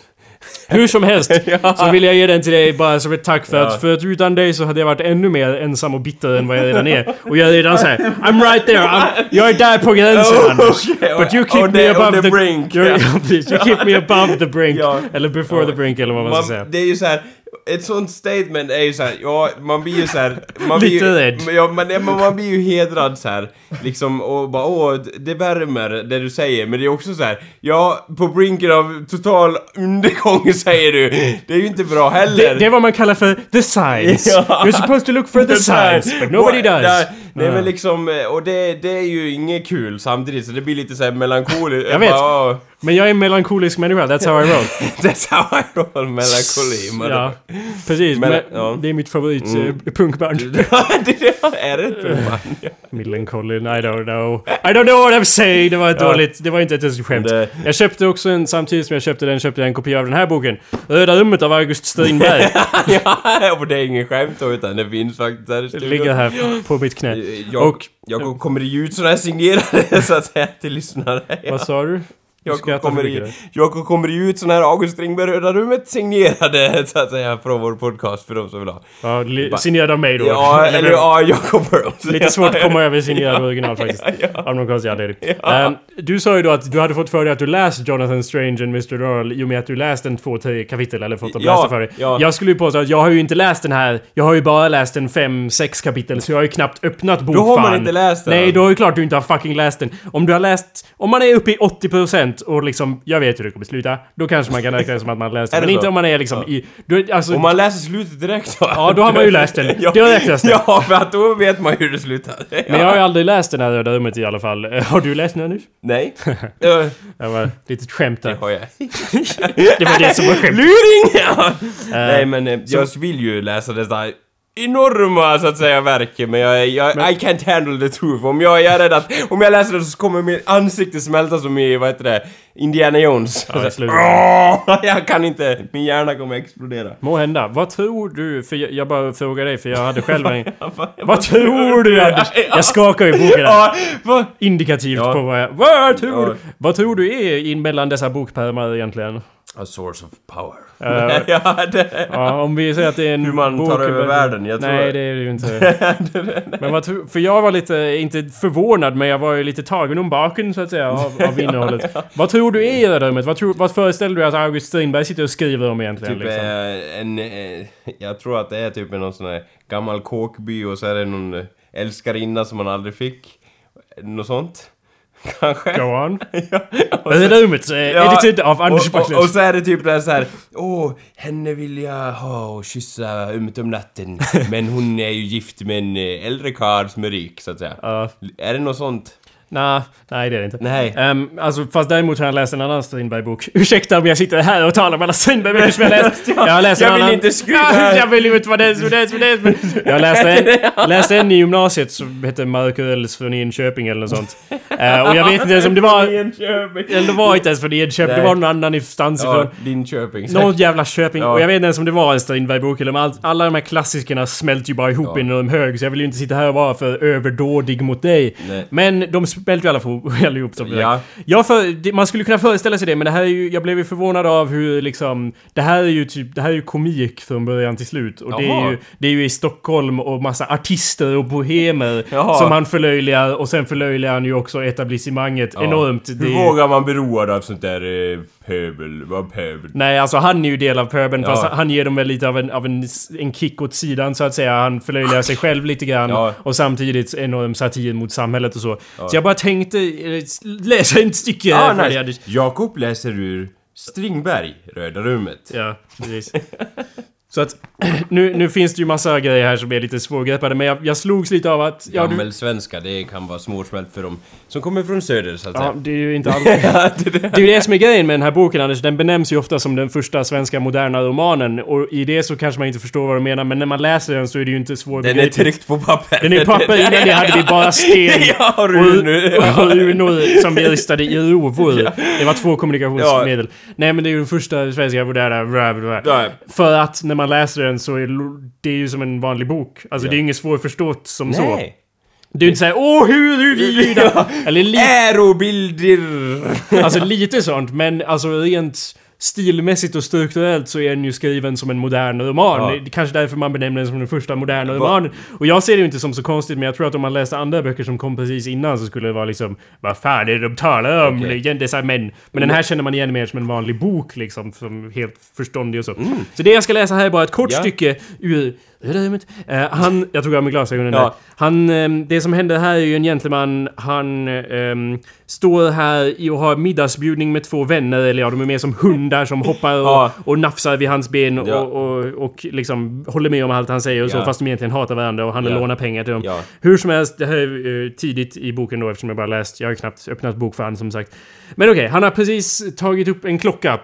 Speaker 1: Hur som helst, *laughs*
Speaker 2: Ja.
Speaker 1: så vill jag ge den till dig bara som ett tack för
Speaker 2: Ja.
Speaker 1: att, för att utan dig så hade jag varit ännu mer ensam och bitter än vad jag redan är. Och jag är redan såhär, I'm right there, I'm, jag är där på gränsen
Speaker 2: Oh,
Speaker 1: Anders.
Speaker 2: okay.
Speaker 1: But you keep
Speaker 2: the-
Speaker 1: me above
Speaker 2: the
Speaker 1: the,
Speaker 2: brink,
Speaker 1: precis. You *laughs* *laughs* keep me above the brink.
Speaker 2: Ja.
Speaker 1: Eller before the brink eller vad man ska säga.
Speaker 2: Man, det är ju så här. Ett sånt statement är ju så här, ja, man blir ju så här, man blir
Speaker 1: Lite rädd.
Speaker 2: Ja, man, men man blir ju hedrad så här, liksom, och bara åh, det värmer det du säger, men det är också så här, ja, på brinken av total undergång *laughs* säger du, det är ju inte bra heller.
Speaker 1: Det, det är vad man kallar för the signs. *laughs*
Speaker 2: Ja.
Speaker 1: You're supposed to look for the signs, but nobody does.
Speaker 2: Nej, nej men liksom, och det, det är ju inget kul samtidigt, så det blir lite så här melankoliskt.
Speaker 1: Jag vet.
Speaker 2: Bara,
Speaker 1: Men jag är en melankolisk människa, that's how I roll. *laughs*
Speaker 2: That's how I roll, melankoli. man.
Speaker 1: Ja, precis.
Speaker 2: Men-
Speaker 1: Men,
Speaker 2: ja.
Speaker 1: Det är mitt favorit
Speaker 2: Mm.
Speaker 1: eh, punkband. *laughs*
Speaker 2: Det- är det ett man?
Speaker 1: Millencolin, I don't know. I don't know what I'm saying! Det var ett
Speaker 2: Ja.
Speaker 1: dåligt, det var inte ett skämt.
Speaker 2: Det-
Speaker 1: Jag köpte också en, samtidigt som jag köpte den, köpte jag en kopia av den här boken. Röda rummet av August Strindberg. *laughs*
Speaker 2: ja, och det är ingen skämt då, utan det finns faktiskt här i
Speaker 1: Det
Speaker 2: studion.
Speaker 1: ligger här på mitt knä.
Speaker 2: Jag,
Speaker 1: Och-
Speaker 2: jag kommer det ge ut såna här signerade så att säga till lyssnare. Ja.
Speaker 1: Vad sa du?
Speaker 2: Jakob kommer, i. Jakob kommer ju ut sån här August Strindberg Röda Rummet signerade, *laughs* så att säga, från vår podcast för de som vill ha.
Speaker 1: Ja, li- signerad av mig då.
Speaker 2: Ja, *laughs* eller ja, Jakob Burrows.
Speaker 1: Lite svårt att komma över signerad *laughs* original faktiskt. Av någon konstig anledning. Ehm, du sa ju då att du hade fått för dig att du läst Jonathan Strange and Mr. Norrell i och med att du läst en två, tre kapitel eller fått dem
Speaker 2: Ja,
Speaker 1: lästa för dig.
Speaker 2: ja.
Speaker 1: Jag skulle ju påstå att jag har ju inte läst den här. Jag har ju bara läst en fem, sex kapitel så jag har ju knappt öppnat bokfan.
Speaker 2: har man inte läst den.
Speaker 1: Nej, då är det klart du inte har fucking läst den. Om du har läst... Om man är uppe i 80% och liksom... Jag vet hur det kommer sluta. Då kanske man kan räkna det som att man läst den.
Speaker 2: Det
Speaker 1: Men
Speaker 2: så?
Speaker 1: inte om man är liksom i... Du, alltså,
Speaker 2: Om man läser slutet direkt då.
Speaker 1: Ja, då har man ju *laughs* läst den.
Speaker 2: ja,
Speaker 1: Då räknas det.
Speaker 2: Ja, för att då vet man ju hur det slutar. *laughs*
Speaker 1: Men jag har ju aldrig läst den här Röda Rummet i alla fall. Eh, *laughs* Har du läst den nu?
Speaker 2: Nej. Ja,
Speaker 1: Det var ett litet skämt
Speaker 2: det
Speaker 1: där.
Speaker 2: har jag.
Speaker 1: Det var det som var skämt.
Speaker 2: Luring! Ja. Nej men eh, jag vill ju läsa det där enorma så att säga verket men jag, jag I can't handle the truth. Om jag, jag är rädd att om jag läser det så kommer mitt ansikte smälta som i, vad heter det, Indiana Jones.
Speaker 1: Ja.
Speaker 2: Åh, *laughs* jag kan inte, min hjärna kommer explodera.
Speaker 1: Må hända. Vad tror du? För jag, jag bara frågar dig för jag hade själv en... *laughs* Vad tror du Anders? Jag skakar ju boken.
Speaker 2: Ja?
Speaker 1: Indikativt
Speaker 2: Ja.
Speaker 1: på vad jag... Vad tror
Speaker 2: Ja.
Speaker 1: du? Vad tror du är in mellan dessa bokpärmar egentligen?
Speaker 2: A source of power.
Speaker 1: Eh, *laughs*
Speaker 2: ja, det...
Speaker 1: Ja, om vi säger att det är en
Speaker 2: Hur man tar
Speaker 1: bok-
Speaker 2: över världen, jag tror-
Speaker 1: Nej, det är det ju inte. *laughs* men vad. För jag var lite, inte förvånad, men jag var ju lite tagen om baken så att säga av, av *laughs* innehållet. Vad tror du är i det rummet? Vad, tror, vad föreställer du att August Strindberg sitter och skriver om egentligen?
Speaker 2: Typ
Speaker 1: liksom?
Speaker 2: eh, en... eh, Jag tror att det är typ någon sån här gammal kåkby och så är det någon eh, älskarinna som man aldrig fick. Något sånt. Kanske.
Speaker 1: Go on. *laughs*
Speaker 2: ja,
Speaker 1: Det rummet
Speaker 2: Ja,
Speaker 1: edited av Anders
Speaker 2: och, och, och så är det typ där så här. Åh, henne vill jag ha och kyssa ömt om natten. *laughs* Men hon är ju gift med en eh, äldre karl som är rik, så att säga.
Speaker 1: Ja.
Speaker 2: Är det något sånt?
Speaker 1: Nah, nej det är det inte.
Speaker 2: Nej.
Speaker 1: Um, alltså, fast däremot har jag läst en annan Strindberg-bok. Ursäkta om jag sitter här och talar om alla Strindberg-böcker som jag *laughs* läst. Jag har läst en
Speaker 2: Jag vill
Speaker 1: annan...
Speaker 2: inte skryta. *laughs*
Speaker 1: Jag vill inte vara den som den som den som... *laughs* Jag läste en, läste en i gymnasiet som hette Markurells från Enköping eller något sånt. Eh, och jag vet inte ens om det var... Eller det var inte ens från Enköping, det var någon annan instans ifrån.
Speaker 2: Ja, Linköping.
Speaker 1: Något jävla Köping.
Speaker 2: Ja.
Speaker 1: Och jag vet inte ens om det var en Strindberg-bok eller om allt, alla de här klassikerna smälter ju bara ihop
Speaker 2: Ja.
Speaker 1: i en hög. Så jag vill ju inte sitta här och vara för överdådig mot dig.
Speaker 2: Nej.
Speaker 1: Men de smälter ju alla fall *laughs* ihop som
Speaker 2: Ja.
Speaker 1: Jag för, det- man skulle kunna föreställa sig det, men det här är ju, jag blev ju förvånad av hur liksom... Det här är ju typ, det här är ju komik från början till slut. Och det är, ju, det är ju i Stockholm och massa artister och bohemer *laughs*
Speaker 2: Jaha.
Speaker 1: som han förlöjligar. Och sen förlöjligar han ju också etablissemanget
Speaker 2: Ja.
Speaker 1: enormt. Det
Speaker 2: Hur
Speaker 1: ju-
Speaker 2: vågar man bli road av sånt där eh, pöbel? Vad pöbel?
Speaker 1: Nej, alltså han är ju del av pöbeln
Speaker 2: Ja.
Speaker 1: fast han ger dem väl lite av en, av en, en kick åt sidan så att säga. Han förlöjligar sig själv lite grann
Speaker 2: Ja.
Speaker 1: och samtidigt enorm satir mot samhället och så. Så jag bara tänkte eh, läsa ett stycke dig,
Speaker 2: nice. Jakob läser ur Stringberg, Röda rummet.
Speaker 1: Ja, precis. *laughs* Så att *clears throat* nu, nu finns det ju massa grejer här som är lite svårgreppade men jag, jag slogs lite av att... Ja, du,
Speaker 2: Gammelsvenska, det kan vara svårsmält för dem som kommer från söder så att
Speaker 1: ja,
Speaker 2: säga.
Speaker 1: det är ju inte alls... *laughs* Det är ju det som är grejen med den här boken Anders, den benämns ju ofta som den första svenska moderna romanen och i det så kanske man inte förstår vad de menar men när man läser den så är det ju inte
Speaker 2: Den är
Speaker 1: svårbegripligt.
Speaker 2: tryckt på papper.
Speaker 1: Den är papper, *laughs* innan det hade vi bara sten *laughs*
Speaker 2: Ja, och
Speaker 1: och,
Speaker 2: runor.
Speaker 1: och runor som vi ristade i rovor. Det var två kommunikationsmedel. Nej men det är ju den första svenska moderna...
Speaker 2: Ja.
Speaker 1: För att när man läser den så är det är ju som en vanlig bok. Alltså
Speaker 2: Ja.
Speaker 1: det är inget svårförstått som så.
Speaker 2: Nej.
Speaker 1: Det är ju inte såhär åh huruvida... *laughs* Eller lite,
Speaker 2: Ärobilder!
Speaker 1: alltså lite sånt men alltså rent stilmässigt och strukturellt så är den ju skriven som en modern roman.
Speaker 2: Ja.
Speaker 1: Det är kanske därför man benämner den som den första moderna romanen. Och jag ser det ju inte som så konstigt men jag tror att om man läste andra böcker som kom precis innan så skulle det vara liksom Vad fan är det de talar om? Okay. Dessa män. Men den här känner man igen mer som en vanlig bok liksom. Som helt förståndig och så.
Speaker 2: Mm.
Speaker 1: Så det jag ska läsa här är bara ett kort
Speaker 2: Ja.
Speaker 1: stycke ur. Eh, han, jag tog av mig glasögonen
Speaker 2: Ja.
Speaker 1: där. Han, ehm, det som händer här är ju en gentleman, han ehm, står här och har middagsbjudning med två vänner, eller ja, de är mer som hundar som hoppar och,
Speaker 2: Ja.
Speaker 1: och nafsar vid hans ben och,
Speaker 2: Ja.
Speaker 1: och, och liksom håller med om allt han säger och så, fast de egentligen hatar varandra och han lånar pengar till dem. Hur som helst, det här är eh, tidigt i boken då eftersom jag bara läst, jag har knappt öppnat bokfan som sagt. Men okej, han har precis tagit upp en klocka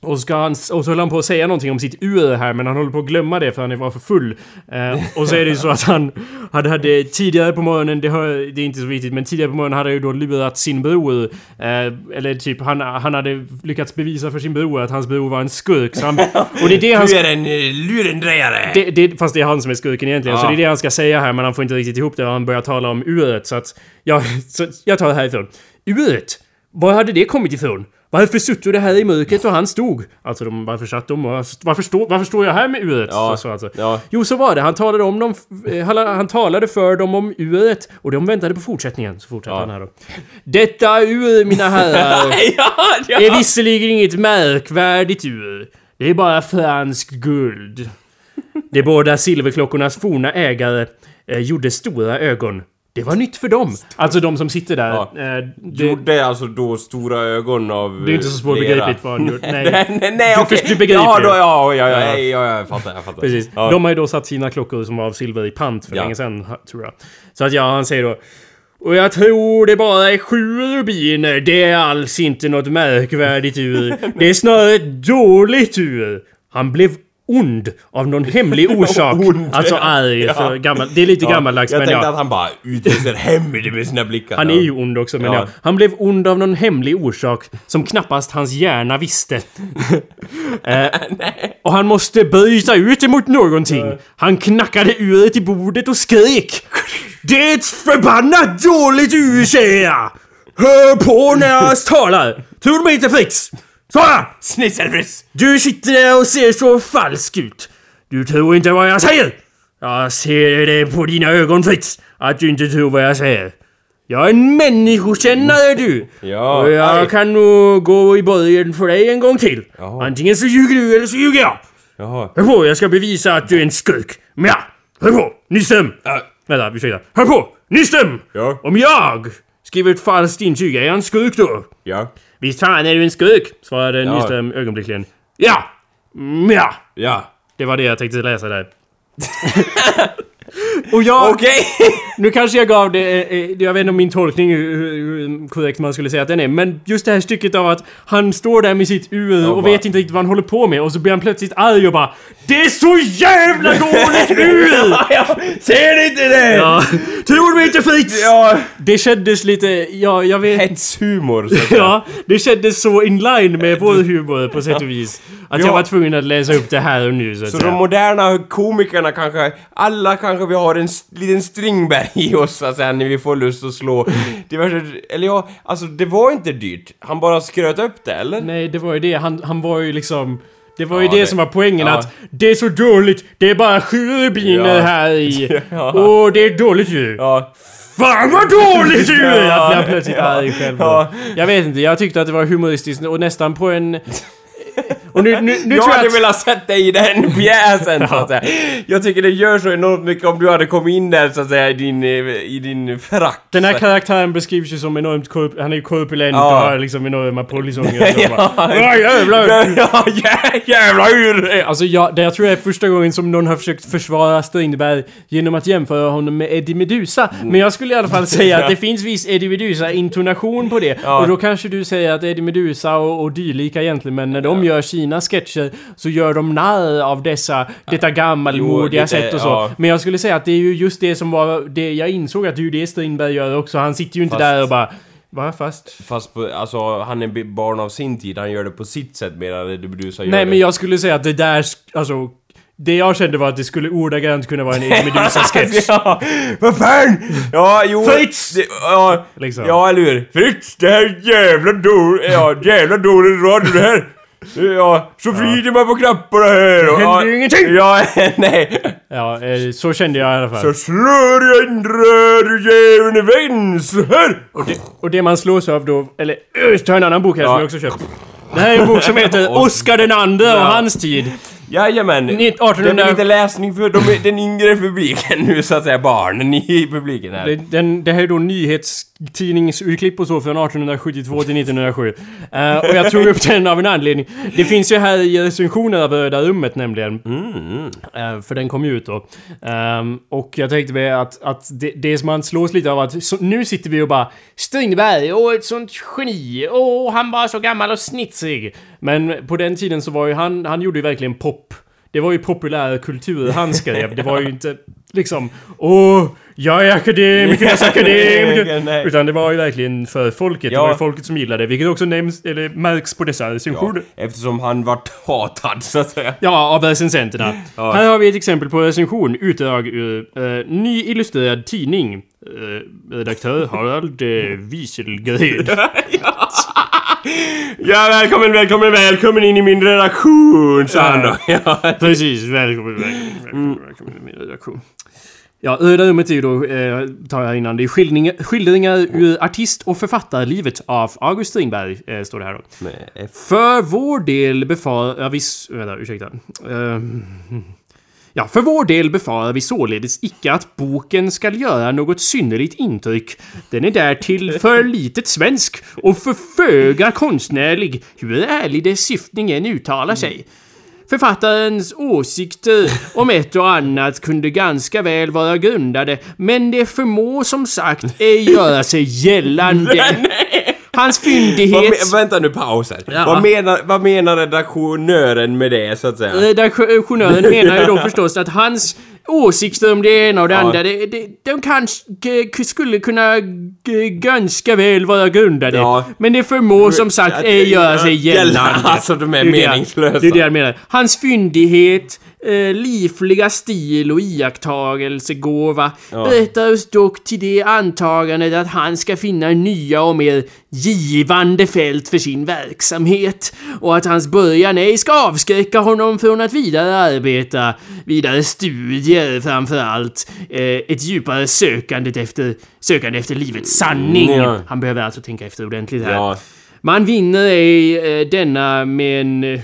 Speaker 1: och, ska han, och så höll han på att säga någonting om sitt ur här men han håller på att glömma det för han var för full. Eh, och så är det ju så att han hade, hade tidigare på morgonen, det, hör, det är inte så viktigt, men tidigare på morgonen hade han ju då lurat sin bror. Eh, eller typ han, han hade lyckats bevisa för sin bror att hans bror var en skurk. Så han, *laughs* och det är det han
Speaker 2: Du är en uh, lurendrejare!
Speaker 1: det, det, fast det är han som är skurken egentligen,
Speaker 2: Ja.
Speaker 1: så det är det han ska säga här men han får inte riktigt ihop det och han börjar tala om uret så att... Ja, så jag tar det härifrån. Uret! Var hade det kommit ifrån? Varför satt du det här i mörkret och han stod? Alltså de, varför satt de. Varför, stå, varför står jag här med uret?
Speaker 2: Ja,
Speaker 1: Så, så, alltså.
Speaker 2: ja.
Speaker 1: Jo, så var det. Han talade om dem... eh, Han, han talade för dem om uret och de väntade på fortsättningen. Så fortsatte
Speaker 2: Ja.
Speaker 1: han här då. Detta ur, mina herrar, *laughs*
Speaker 2: ja.
Speaker 1: är visserligen inget märkvärdigt ur. Det är bara franskt guld. De båda silverklockornas forna ägare eh, gjorde stora ögon. Det var nytt för dem. Alltså de som sitter där.
Speaker 2: Ja.
Speaker 1: Eh, det,
Speaker 2: Gjorde alltså då stora ögon av
Speaker 1: det är inte så svårbegripligt vad han gjort. *laughs* Nej.
Speaker 2: nej, nej, nej
Speaker 1: Du
Speaker 2: okej.
Speaker 1: först- du begriper
Speaker 2: Ja, då, ja, ja, ja,
Speaker 1: Ja.
Speaker 2: ja, ja, jag fattar, jag fattar.
Speaker 1: Precis.
Speaker 2: Ja.
Speaker 1: De har ju då satt sina klockor som var av silver i pant för
Speaker 2: Ja.
Speaker 1: länge sedan, tror jag. Så att ja, han säger då... Och jag tror det bara är sju rubiner. Det är alls inte något märkvärdigt ur. *laughs* Det är snarare ett dåligt ur. Han blev ond av någon hemlig *laughs* orsak.
Speaker 2: Ond,
Speaker 1: alltså
Speaker 2: ja.
Speaker 1: arg.
Speaker 2: Ja.
Speaker 1: För gammal, det är lite gammaldags
Speaker 2: Jag
Speaker 1: men
Speaker 2: tänkte
Speaker 1: ja.
Speaker 2: att han bara utvisar hemligt med sina blickar.
Speaker 1: Han är ju ond också, men ja.
Speaker 2: Ja.
Speaker 1: Han blev ond av någon hemlig orsak som knappast hans hjärna visste. *laughs* eh, och han måste bryta ut emot någonting. Han knackade uret i bordet och skrek. Det är ett förbannat dåligt ur, jag! Hör på när jag talar! Tror du mig inte Fritz? Svara!
Speaker 2: Snitselfris!
Speaker 1: Du sitter där och ser så falsk ut. Du tror inte vad jag säger. Jag ser det på dina ögon Fritz, att du inte tror vad jag säger. Jag är en människokännare du!
Speaker 2: Ja,
Speaker 1: och jag
Speaker 2: aj.
Speaker 1: kan nog gå i borgen för dig en gång till.
Speaker 2: Jaha.
Speaker 1: Antingen så ljuger du eller så ljuger jag.
Speaker 2: Jaha.
Speaker 1: Hör på, jag ska bevisa att du är en skurk. Men ja, hör på, Nyström!
Speaker 2: Ja.
Speaker 1: Vänta, ursäkta. Hör på, Nyström!
Speaker 2: Ja.
Speaker 1: Om jag skriver ett falskt intyg, är jag en skurk då?
Speaker 2: Ja.
Speaker 1: Visst fan är du en skurk, svarade
Speaker 2: Ja.
Speaker 1: Nyström ögonblickligen. Ja! Mm, ja!
Speaker 2: Ja.
Speaker 1: Det var det jag tänkte läsa där. *laughs* Och jag...
Speaker 2: Okej! *laughs*
Speaker 1: Nu kanske jag gav det... eh, eh, Jag vet inte om min tolkning hur, hur korrekt man skulle säga att den är. Men just det här stycket av att han står där med sitt ur och
Speaker 2: bara-
Speaker 1: vet inte riktigt vad han håller på med. Och så blir han plötsligt arg och bara Det är så jävla dåligt ur! *laughs*
Speaker 2: ja, ser ni inte det?
Speaker 1: Ja. Tror du inte Fritz?
Speaker 2: Ja.
Speaker 1: Det kändes lite... Ja, jag vet...
Speaker 2: Hetshumor så.
Speaker 1: Ja, det kändes så in line med vår humor på sätt och vis. Att jag
Speaker 2: Ja.
Speaker 1: var tvungen att läsa upp det här och nu så att
Speaker 2: Så de moderna komikerna kanske, alla kanske vi har en liten Strindberg i oss så att säga när vi får lust att slå diverse, eller ja, alltså det var inte dyrt. Han bara skröt upp det, eller?
Speaker 1: Nej, det var ju det. Han, han var ju liksom... Det var ju
Speaker 2: Ja,
Speaker 1: det,
Speaker 2: det-
Speaker 1: som var poängen
Speaker 2: ja.
Speaker 1: att det är så dåligt, det är bara sju rubiner
Speaker 2: Ja.
Speaker 1: här i. *laughs*
Speaker 2: Ja.
Speaker 1: Och det är dåligt ju.
Speaker 2: Ja.
Speaker 1: Fan vad dåligt ju! *laughs*
Speaker 2: Ja.
Speaker 1: Jag blev plötsligt
Speaker 2: Ja.
Speaker 1: arg själv.
Speaker 2: Ja.
Speaker 1: Jag vet inte, jag tyckte att det var humoristiskt och nästan på en... *laughs* Och nu, nu, nu
Speaker 2: jag
Speaker 1: tror jag
Speaker 2: hade
Speaker 1: att...
Speaker 2: velat sett dig i den *laughs* pjäsen så att säga. Jag tycker det gör så enormt mycket om du hade kommit in där så att säga i din, eh, i din frack.
Speaker 1: Den här karaktären beskrivs ju som enormt korp... Han är ju korpulent
Speaker 2: Ja.
Speaker 1: och har liksom enorma polisonger och. *laughs*
Speaker 2: Ja.
Speaker 1: bara, Ja jävlar!
Speaker 2: Ja, jä- jävla ur!
Speaker 1: Alltså jag, det jag tror jag är första gången som någon har försökt försvara Strindberg genom att jämföra honom med Eddie Meduza. Men jag skulle i alla fall säga att *laughs* det finns viss Eddie Meduza-intonation på det.
Speaker 2: Ja.
Speaker 1: Och då kanske du säger att Eddie Meduza och, och dylika egentligen när de gör sina sketcher så gör de narr av dessa, detta gammalmodiga sätt och så.
Speaker 2: ja.
Speaker 1: Men jag skulle säga att det är ju just det som var det jag insåg att det är ju det Strindberg gör också. Han sitter ju inte
Speaker 2: Fast-
Speaker 1: där och bara Va? Fast?
Speaker 2: Fast på, alltså han är barn av sin tid, han gör det på sitt sätt medan Eddie Meduza gör
Speaker 1: Nej
Speaker 2: det.
Speaker 1: men jag skulle säga att det där, alltså... Det jag kände var att det skulle ordagrant kunna vara en Eddie *laughs* Meduza-sketch.
Speaker 2: ja, vad fan! Ja, jo...
Speaker 1: Fritz!
Speaker 2: Det, ja,
Speaker 1: Liksom.
Speaker 2: ja, eller hur? Fritz, det här är jävla dåligt, ja, jävla dåligt radio det här! Ja, så vrider man på knapparna här och...
Speaker 1: Det händer
Speaker 2: ja,
Speaker 1: ingenting.
Speaker 2: Ja, *laughs* nej.
Speaker 1: Ja, eh, så kände jag i alla fall.
Speaker 2: Så slår jag väggen, så här!
Speaker 1: Och, det, och det man slås av då, eller öh, ta en annan bok här som
Speaker 2: Ja.
Speaker 1: jag också köpt. Det här är en bok som heter *laughs* Oscar den andre och
Speaker 2: Ja.
Speaker 1: hans tid.
Speaker 2: Jajamän.
Speaker 1: Ni-
Speaker 2: Det
Speaker 1: 1800
Speaker 2: blir lite läsning för de, den yngre publiken nu, så att säga, barnen i publiken här.
Speaker 1: Det, den, det här är då nyhetstidningsurklipp och så från 1872 till 1907. Eh, och jag tog upp den av en anledning. Det finns ju här i recensionen av Röda rummet nämligen. Eh, för den kom ju ut då. Ehm, och jag tänkte väl att, att det, det som man slås lite av att så, nu sitter vi och bara Strindberg, åh ett sånt geni, åh han var så gammal och snitsig. Men på den tiden så var ju han, han gjorde ju verkligen pop. Det var ju populär kultur han skrev. Det var ju inte liksom Åh, jag är akademikernas akademiker! *laughs*
Speaker 2: Nej.
Speaker 1: Utan det var ju verkligen för folket. Det
Speaker 2: Ja.
Speaker 1: var ju folket som gillade det. Vilket också nämns, eller märks på dessa
Speaker 2: Ja,
Speaker 1: recensioner.
Speaker 2: eftersom han vart hatad, så att säga.
Speaker 1: Ja, av recensenterna.
Speaker 2: Ja.
Speaker 1: Här har vi ett exempel på recension. Utdrag ur eh, Ny Illustrerad Tidning. Eh, redaktör Harald eh, Wieselgren. *laughs*
Speaker 2: Ja, välkommen, välkommen, välkommen in i min redaktion, sa han då. Ja.
Speaker 1: Precis, välkommen, välkommen, välkommen, välkommen till min redaktion. Ja, Röda rummet är ju då, eh, tar jag innan, det är skildringar, skildringar ur artist och författarlivet av August Strindberg, eh, står det här då.
Speaker 2: F.
Speaker 1: För vår del befarar... Viss... Vänta, ursäkta. Ehm, ja, för vår del befarar vi således icke att boken skall göra något synnerligt intryck. Den är därtill för litet svensk och för föga konstnärlig, hur ärlig dess syftning än uttalar sig. Författarens åsikter om ett och annat kunde ganska väl vara grundade, men det förmår som sagt ej göra sig gällande. *laughs* Hans fyndighet...
Speaker 2: vänta nu, paus här.
Speaker 1: Ja.
Speaker 2: Vad, menar, vad menar redaktionören med det, så att säga?
Speaker 1: Redaktionären menar ju då förstås att hans åsikter om det ena och det
Speaker 2: Ja.
Speaker 1: andra, det, det, de kanske skulle kunna ganska väl vara grundade.
Speaker 2: Ja.
Speaker 1: Men det förmår som sagt ej göra sig
Speaker 2: gälla-
Speaker 1: gällande. *laughs*
Speaker 2: alltså, de är
Speaker 1: Det jag-
Speaker 2: meningslösa.
Speaker 1: Det är det jag menar. Hans fyndighet, eh, livliga stil och iakttagelsegåva
Speaker 2: Ja.
Speaker 1: berättar oss dock till det antagandet att han ska finna nya och mer givande fält för sin verksamhet och att hans början ej ska avskräcka honom från att vidare arbeta, vidare studier framför allt, eh, ett djupare sökandet efter, sökande efter livets sanning.
Speaker 2: Mm.
Speaker 1: Han behöver alltså tänka efter ordentligt här.
Speaker 2: Ja.
Speaker 1: Man vinner ej eh, denna med en... Eh,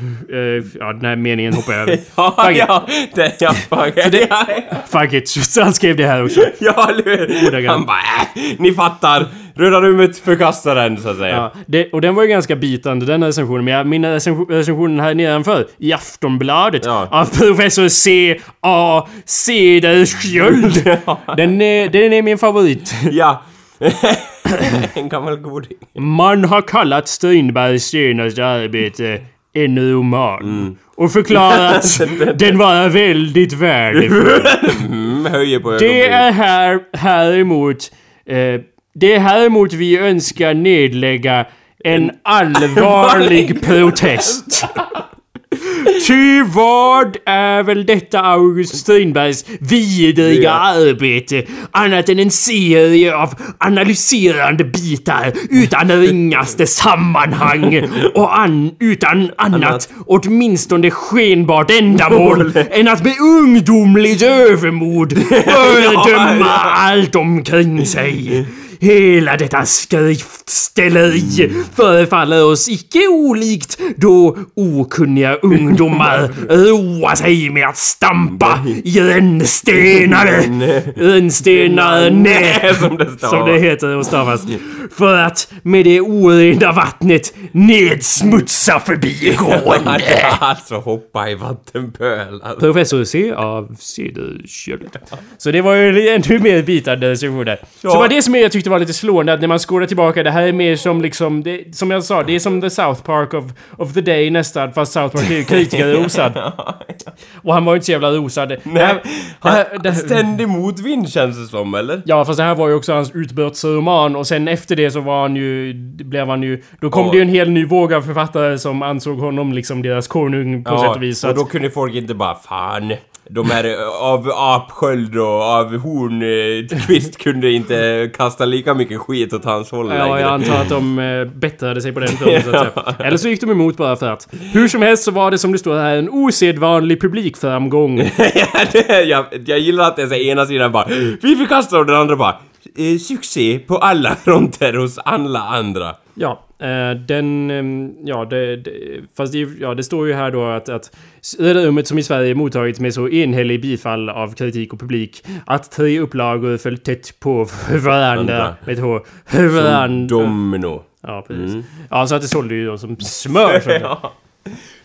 Speaker 1: ja, den här meningen hoppar jag *laughs* över.
Speaker 2: Ja,
Speaker 1: Fuck it.
Speaker 2: ja, det, ja, fuck
Speaker 1: det-
Speaker 2: ja,
Speaker 1: Fuck it. Så han skrev det här också.
Speaker 2: ja, eller hur? Han bara äh, ni fattar. Röda rummet förkastar den, så att säga.
Speaker 1: Ja, det, och den var ju ganska bitande den recensionen, men jag min recension, recensionen här nedanför i Aftonbladet
Speaker 2: Ja.
Speaker 1: av professor C. A. Cederschiöld. *laughs* Den, är, den är min favorit.
Speaker 2: Ja. *coughs* en gammal goding.
Speaker 1: Man har kallat Strindbergs senaste arbete en roman. Och förklarat *laughs* den vara väldigt värdefull. *laughs*
Speaker 2: Mm,
Speaker 1: Det är här, häremot, eh, det är häremot vi önskar nedlägga en allvarlig *laughs* protest. Ty vad är väl detta August Strindbergs vidriga
Speaker 2: Ja.
Speaker 1: arbete annat än en serie av analyserande bitar utan ringaste sammanhang och an, utan annat åtminstone skenbart ändamål än att med ungdomligt övermod *laughs* fördöma allt omkring sig. Hela detta skriftställeri förefaller oss icke olikt då okunniga ungdomar *laughs* roar sig med att stampa i rännstenare. Rännstenare, nej, *laughs* *laughs*
Speaker 2: som det
Speaker 1: som det heter och stavas. För att med det orena vattnet nedsmutsa förbigående.
Speaker 2: alltså hoppa i vattenpölar.
Speaker 1: Professor C av Cederschiöld. Så det var ju ännu mer bitande recensioner. Så det var det som jag tyckte var lite slående, att när man skådar tillbaka, det här är mer som liksom, det, som jag sa, det är som the South Park of, of the Day nästan, fast South Park är ju kritikerrosad. *laughs* Och han var ju inte så jävla rosad. Det här- det här- det här-
Speaker 2: Ständig motvind känns det som, eller?
Speaker 1: Ja, fast det här var ju också hans utbrottsroman och sen efter det så var han ju... Blev han ju... Då kom
Speaker 2: Ja.
Speaker 1: det ju en hel ny våg av författare som ansåg honom liksom deras konung på sätt och vis. Så
Speaker 2: och då kunde folk inte bara fan de här eh, av apsköld och av hornkvist kunde inte kasta lika mycket skit åt hans håll
Speaker 1: Ja,
Speaker 2: längre.
Speaker 1: jag antar att de eh, bättrade sig på den punkten så att säga. *laughs* Eller så gick de emot bara för att. Hur som helst så var det som det står här en osedvanlig publikframgång. *laughs*
Speaker 2: Ja, det- jag, jag gillar att det är så ena sidan bara Vi förkastar och den andra bara eh, Succé på alla fronter hos alla andra.
Speaker 1: Ja, eh, den... ehm, Ja, det, det, fast det, ja, det står ju här då att, att rummet som i Sverige mottagits med så enhällig bifall av kritik och publik att tre upplagor föll tätt på *laughs* varandra
Speaker 2: Andra.
Speaker 1: med ett H. Varandra.
Speaker 2: Domino.
Speaker 1: Ja, precis. Ja, så att det sålde ju då som smör. *laughs*
Speaker 2: Ja.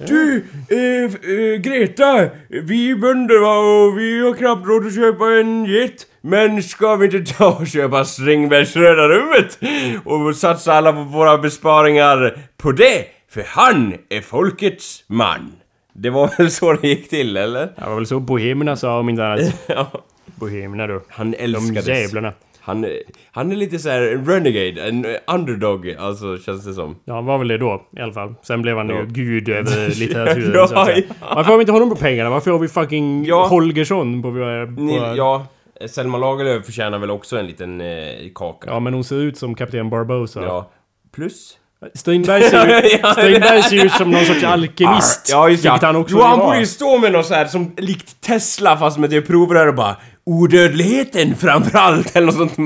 Speaker 2: Du, eh, eh, Greta, vi är bönder va och vi har knappt råd att köpa en jet. Men ska vi inte ta och köpa Strindbergs Röda rummet? Och satsa alla våra besparingar på det? För han är folkets man. Det var väl så det gick till, eller?
Speaker 1: Det var väl så bohemerna sa om inte annat. *laughs*
Speaker 2: Ja.
Speaker 1: Bohemerna då.
Speaker 2: Han
Speaker 1: De
Speaker 2: älskades.
Speaker 1: jävlarna.
Speaker 2: Han, han är lite så här en renegade, en underdog, alltså känns det som.
Speaker 1: Ja, han var väl det då i alla fall. Sen blev han
Speaker 2: Ja.
Speaker 1: ju gud *laughs* över litteraturen
Speaker 2: Ja,
Speaker 1: så att säga. Varför har vi inte honom på pengarna? Varför har vi fucking
Speaker 2: Ja.
Speaker 1: Holgersson på våra... på
Speaker 2: ja, Selma Lagerlöf förtjänar väl också en liten eh, kaka.
Speaker 1: ja, men hon ser ut som kapten Barbosa.
Speaker 2: Ja. Plus
Speaker 1: Strindberg ser, *laughs* Strindberg ser ut som någon sorts *laughs* alkemist.
Speaker 2: Ja, just det.
Speaker 1: Vilket han också
Speaker 2: jo, han borde ju stå med något så här som likt Tesla fast med det provrör och bara Odödligheten framförallt eller något sånt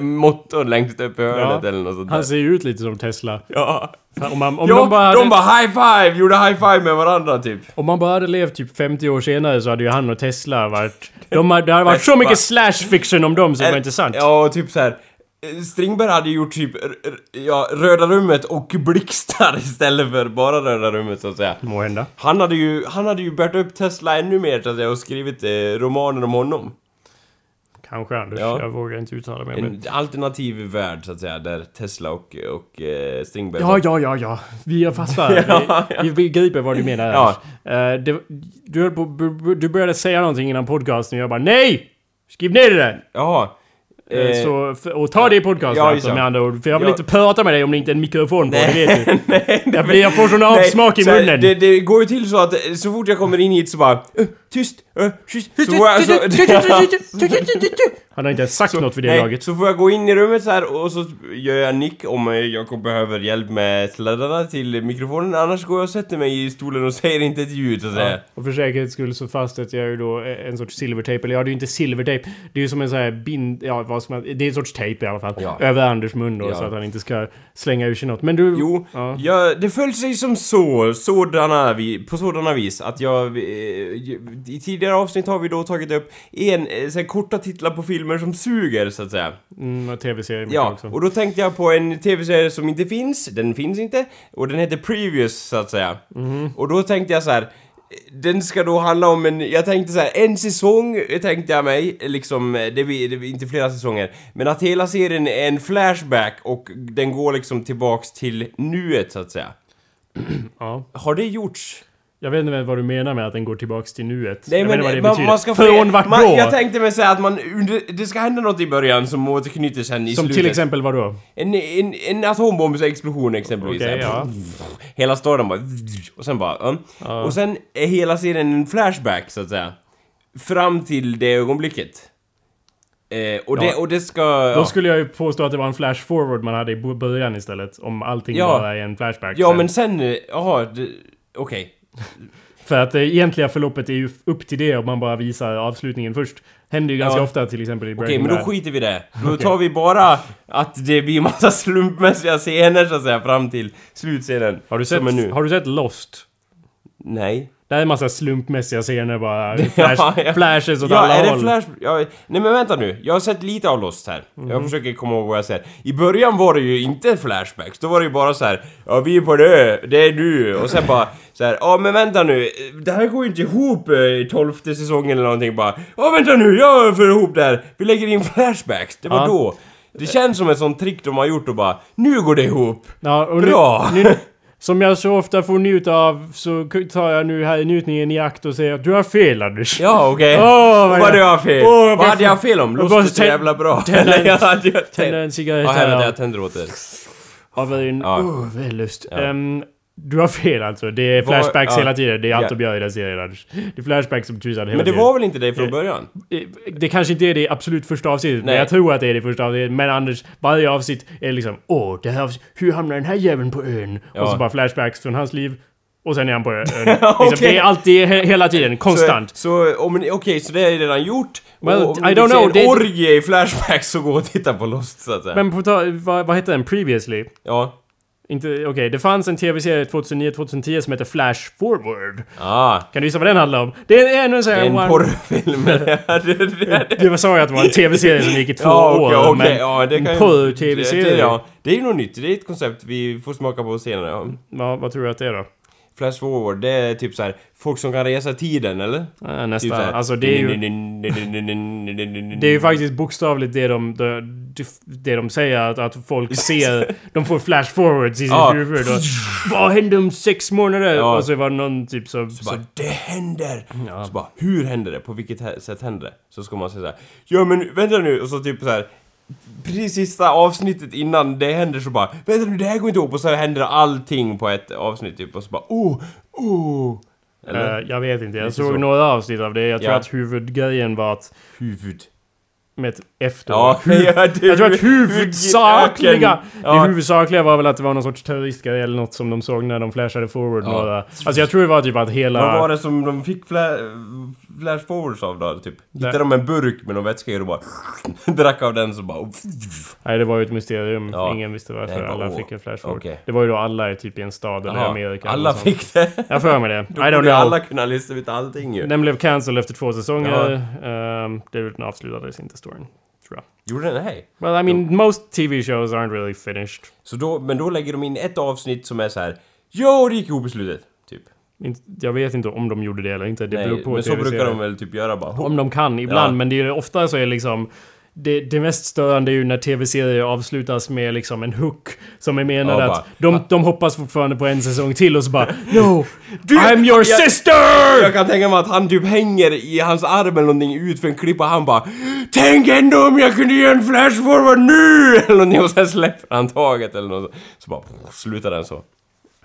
Speaker 2: motto längst upp i hörnet eller något sånt där.
Speaker 1: Han ser ju ut lite som Tesla.
Speaker 2: Ja.
Speaker 1: Om man, om
Speaker 2: ja,
Speaker 1: de, bara hade,
Speaker 2: de bara high five, gjorde high five med varandra typ.
Speaker 1: om man bara hade levt typ 50 år senare så hade ju han och Tesla varit... De hade, det hade varit så mycket slash fiction om dem som var intressant.
Speaker 2: Ja, och typ så här. Strindberg hade gjort typ ja, Röda rummet och blixtar *laughs* istället för bara Röda rummet så att säga.
Speaker 1: Må hända.
Speaker 2: Han hade ju, han hade ju bärt upp Tesla ännu mer så att säga och skrivit eh, romaner om honom.
Speaker 1: Kanske Anders.
Speaker 2: Ja.
Speaker 1: Jag vågar inte uttala mig.
Speaker 2: En alternativ värld så att säga, där Tesla och, och eh, Strindberg
Speaker 1: Ja, ja, ja, ja. Vi har fattar. *laughs*
Speaker 2: Ja,
Speaker 1: vi, vi begriper vad du menar.
Speaker 2: Ja.
Speaker 1: Ja. det, du, du började säga någonting innan podcasten och jag bara NEJ! Skriv ner det där!
Speaker 2: Jaha.
Speaker 1: Eh,
Speaker 2: Eh,
Speaker 1: så, och ta det i podcasten
Speaker 2: Ja,
Speaker 1: alltså, med andra ord. För jag vill
Speaker 2: Ja.
Speaker 1: inte prata med dig om det inte är en mikrofon på, det vet du.
Speaker 2: nej,
Speaker 1: Jag, blir, jag får sån avsmak i munnen.
Speaker 2: Det, det går ju till så att eh, så fort jag kommer in hit så bara "Ö, Tyst! Tyst! Så jag, så,
Speaker 1: Han har inte ens sagt något vid det
Speaker 2: nej,
Speaker 1: laget.
Speaker 2: så får jag gå in i rummet så här och så gör jag nick om jag behöver hjälp med sladdarna till mikrofonen Annars går jag och sätter mig i stolen och säger inte ett ljud så att säga.
Speaker 1: Och för säkerhets skull så fastställer jag ju då en sorts silvertejp. Eller ja, det är ju inte silvertejp. Det är ju som en sån här bind... Ja, vad ska man... Det är en sorts tejp i alla fall.
Speaker 2: Ja.
Speaker 1: Över Anders mun då,
Speaker 2: Ja.
Speaker 1: så att han inte ska slänga ur sig något. Men du...
Speaker 2: Jo,
Speaker 1: Ja.
Speaker 2: ja, det föll sig som så, sådana på sådana vis att jag... eh, I tidigare avsnitt har vi då tagit upp en, eh, så här, korta titlar på filmer som suger, så att säga.
Speaker 1: Mm, och tv-serier
Speaker 2: Ja,
Speaker 1: också.
Speaker 2: och då tänkte jag på en tv-serie som inte finns, den finns inte, och den heter Previous, så att säga.
Speaker 1: Mhm.
Speaker 2: Och då tänkte jag så här. Den ska då handla om en, jag tänkte så här, en säsong tänkte jag mig, liksom, det blir inte flera säsonger. Men att hela serien är en flashback och den går liksom tillbaks till nuet så att säga.
Speaker 1: Ja.
Speaker 2: Har det gjorts?
Speaker 1: Jag vet inte vad du menar med att den går tillbaks till nuet.
Speaker 2: Nej
Speaker 1: jag
Speaker 2: men
Speaker 1: vet inte vad det
Speaker 2: man,
Speaker 1: betyder.
Speaker 2: man ska
Speaker 1: Från vart
Speaker 2: man,
Speaker 1: då?
Speaker 2: Jag tänkte mig säga att man, det ska hända något i början som återknyter sen i
Speaker 1: Som
Speaker 2: slutet.
Speaker 1: till exempel vad då?
Speaker 2: En, en, en atombombsexplosion exempelvis. Här,
Speaker 1: ja.
Speaker 2: Hela staden bara... Och sen bara... ja.
Speaker 1: Ja.
Speaker 2: Och sen är hela serien en flashback, så att säga. Fram till det ögonblicket. Eh, och, det,
Speaker 1: Ja.
Speaker 2: och det ska...
Speaker 1: Då
Speaker 2: Ja,
Speaker 1: skulle jag ju påstå att det var en flash forward man hade i början istället. Om allting
Speaker 2: Ja.
Speaker 1: bara är en flashback.
Speaker 2: ja
Speaker 1: sen.
Speaker 2: men sen... eh, Jaha, det- okej.
Speaker 1: För att det egentliga förloppet är ju upp till det om man bara visar avslutningen först. Händer ju ganska
Speaker 2: Ja.
Speaker 1: ofta till exempel i
Speaker 2: Okej,
Speaker 1: Breaking
Speaker 2: men då skiter vi det. Då tar vi bara att det blir massa slumpmässiga scener, så att säga, fram till slutscenen.
Speaker 1: Har du, sett,
Speaker 2: nu.
Speaker 1: har du sett Lost?
Speaker 2: Nej.
Speaker 1: Det är en massa slumpmässiga scener bara. *laughs* Flash,
Speaker 2: Ja, ja.
Speaker 1: Flashes åt
Speaker 2: Ja,
Speaker 1: alla
Speaker 2: är det
Speaker 1: håll.
Speaker 2: flash... Ja, nej men vänta nu, jag har sett lite av Lost här.
Speaker 1: Mhm.
Speaker 2: Jag försöker komma ihåg vad jag säger. I början var det ju inte flashbacks, då var det ju bara så här. Ja, vi är på det, det är nu. Och sen bara så här. ja men vänta nu, det här går ju inte ihop eh, i tolfte säsongen eller någonting bara. Ja vänta nu, jag får ihop det här. Vi lägger in flashbacks, det var
Speaker 1: Ja.
Speaker 2: då. Det känns som ett sånt trick de har gjort och bara, nu går det ihop.
Speaker 1: Ja,
Speaker 2: Bra.
Speaker 1: Nu, nu, som jag så ofta får njuta av så tar jag nu här njutningen i akt och säger att du har fel Anders.
Speaker 2: Ja okej.
Speaker 1: Åh, vad
Speaker 2: vad hade jag fel?
Speaker 1: Åh,
Speaker 2: vad
Speaker 1: vad-
Speaker 2: hade jag fel om?
Speaker 1: bara
Speaker 2: är så jävla bra.
Speaker 1: tända *laughs* en- cigarett
Speaker 2: Ja, här
Speaker 1: här.
Speaker 2: jag tänder åt det.
Speaker 1: Av en
Speaker 2: Ja.
Speaker 1: oh, vällust. Du har fel alltså. Det är flashbacks
Speaker 2: ja.
Speaker 1: hela tiden. Det är allt
Speaker 2: Ja.
Speaker 1: de gör i den serien Anders. Det är flashbacks som tusan hela
Speaker 2: Men det
Speaker 1: tiden.
Speaker 2: var väl inte det från början?
Speaker 1: Eh, Det kanske inte är det absolut första avsnittet, men
Speaker 2: Nej.
Speaker 1: jag tror att det är det första avsnittet. Men Anders, varje avsnitt är liksom Åh, det här, hur hamnar den här jäveln på ön?
Speaker 2: Ja.
Speaker 1: Och så bara flashbacks från hans liv. Och sen är han på ön. *laughs* liksom,
Speaker 2: Okej.
Speaker 1: Det är alltid, he hela tiden, konstant.
Speaker 2: Så, så okej, så det är redan gjort.
Speaker 1: Well,
Speaker 2: och
Speaker 1: I don't know,
Speaker 2: en
Speaker 1: det-
Speaker 2: orgie i Flashback så gå och titta på Lost så att säga.
Speaker 1: Men på vad, vad hette den? Previously?
Speaker 2: Ja.
Speaker 1: Inte, okej, det fanns en tv-serie 2009-2010 som hette Flash Forward.
Speaker 2: Ah.
Speaker 1: Kan du gissa vad den handlar om? Det är en sån här...
Speaker 2: En
Speaker 1: one-
Speaker 2: porrfilm. *laughs* Det-
Speaker 1: var så att det var en tv-serie som gick i två
Speaker 2: Ja,
Speaker 1: år.
Speaker 2: okej, okej.
Speaker 1: men
Speaker 2: Ja, det kan
Speaker 1: en porr-tv-serie.
Speaker 2: Det, det, ja. det är ju något nytt. Det är ett koncept vi får smaka på senare. Ja.
Speaker 1: Ja, vad tror du att det är då?
Speaker 2: Flash forward, det är typ så här folk som kan resa i tiden, eller?
Speaker 1: Ja,
Speaker 2: Typ
Speaker 1: nästan.
Speaker 2: så här-
Speaker 1: Alltså det är ju... Det är ju faktiskt bokstavligt det de, det, det de säger att, att folk *laughs* ser. De får flash forwards i
Speaker 2: Ja.
Speaker 1: huvud. Och, Vad hände om sex månader?
Speaker 2: Ja.
Speaker 1: Och så var det någon typ som...
Speaker 2: Så bara, det händer!
Speaker 1: Ja.
Speaker 2: Så bara, hur händer det? På vilket sätt händer det? Så ska man säga så här, ja men vänta nu, och så typ så här. Precis sista avsnittet innan det händer så bara, vänta nu, det här går inte ihop, och så händer allting på ett avsnitt typ, och så bara, oh, oh! Eller?
Speaker 1: Eh, jag vet inte, jag
Speaker 2: Lite
Speaker 1: såg
Speaker 2: så.
Speaker 1: några avsnitt av det. Jag tror
Speaker 2: Ja.
Speaker 1: att huvudgrejen var att
Speaker 2: Huvud.
Speaker 1: Med ett efter.
Speaker 2: Ja, *laughs* ja, det-
Speaker 1: jag tror att huvudsakliga...
Speaker 2: Ja.
Speaker 1: Det huvudsakliga var väl att det var någon sorts terroristgrej eller något som de såg när de flashade forward
Speaker 2: Ja.
Speaker 1: några... Alltså jag tror det var typ att hela...
Speaker 2: Vad var det som de fick fla- flash forwards av då? Typ? Hittade de en burk med någon vätska i och bara *laughs* drack av den så bara...
Speaker 1: Nej, det var ju ett mysterium.
Speaker 2: Ja.
Speaker 1: Ingen visste varför
Speaker 2: Nej,
Speaker 1: alla
Speaker 2: åh.
Speaker 1: fick en flash forward.
Speaker 2: Okej.
Speaker 1: Det var ju då alla i typ i en stad eller i Amerika.
Speaker 2: alla fick det.
Speaker 1: Jag för mig det. *laughs*
Speaker 2: Då borde
Speaker 1: know.
Speaker 2: alla kunna lista ut allting ju.
Speaker 1: Den blev cancelled efter två säsonger. Um, den avslutades inte storyn. Tror jag.
Speaker 2: Gjorde den? Nej.
Speaker 1: Well, I mean, most TV shows aren't really finished.
Speaker 2: Så då, men då lägger de in ett avsnitt som är så här. Jo, det gick ihop i slutet. Typ.
Speaker 1: Jag vet inte om de gjorde det eller inte. Det beror
Speaker 2: Nej,
Speaker 1: på
Speaker 2: men så brukar de väl typ göra bara.
Speaker 1: Om de kan, ibland.
Speaker 2: Ja.
Speaker 1: Men det är ofta så är liksom... Det, det mest störande är ju när tv-serier avslutas med liksom en hook som är menad
Speaker 2: Ja,
Speaker 1: att de, de hoppas fortfarande på en säsong till och så bara *laughs* No!
Speaker 2: Du,
Speaker 1: I'm your
Speaker 2: jag-
Speaker 1: sister!
Speaker 2: Jag kan tänka mig att han typ hänger i hans arm eller någonting ut för en klipp och han bara Tänk ändå om jag kunde göra en flash forward nu! *laughs* Eller någonting och sen släpper han taget eller något. Så bara slutar den så.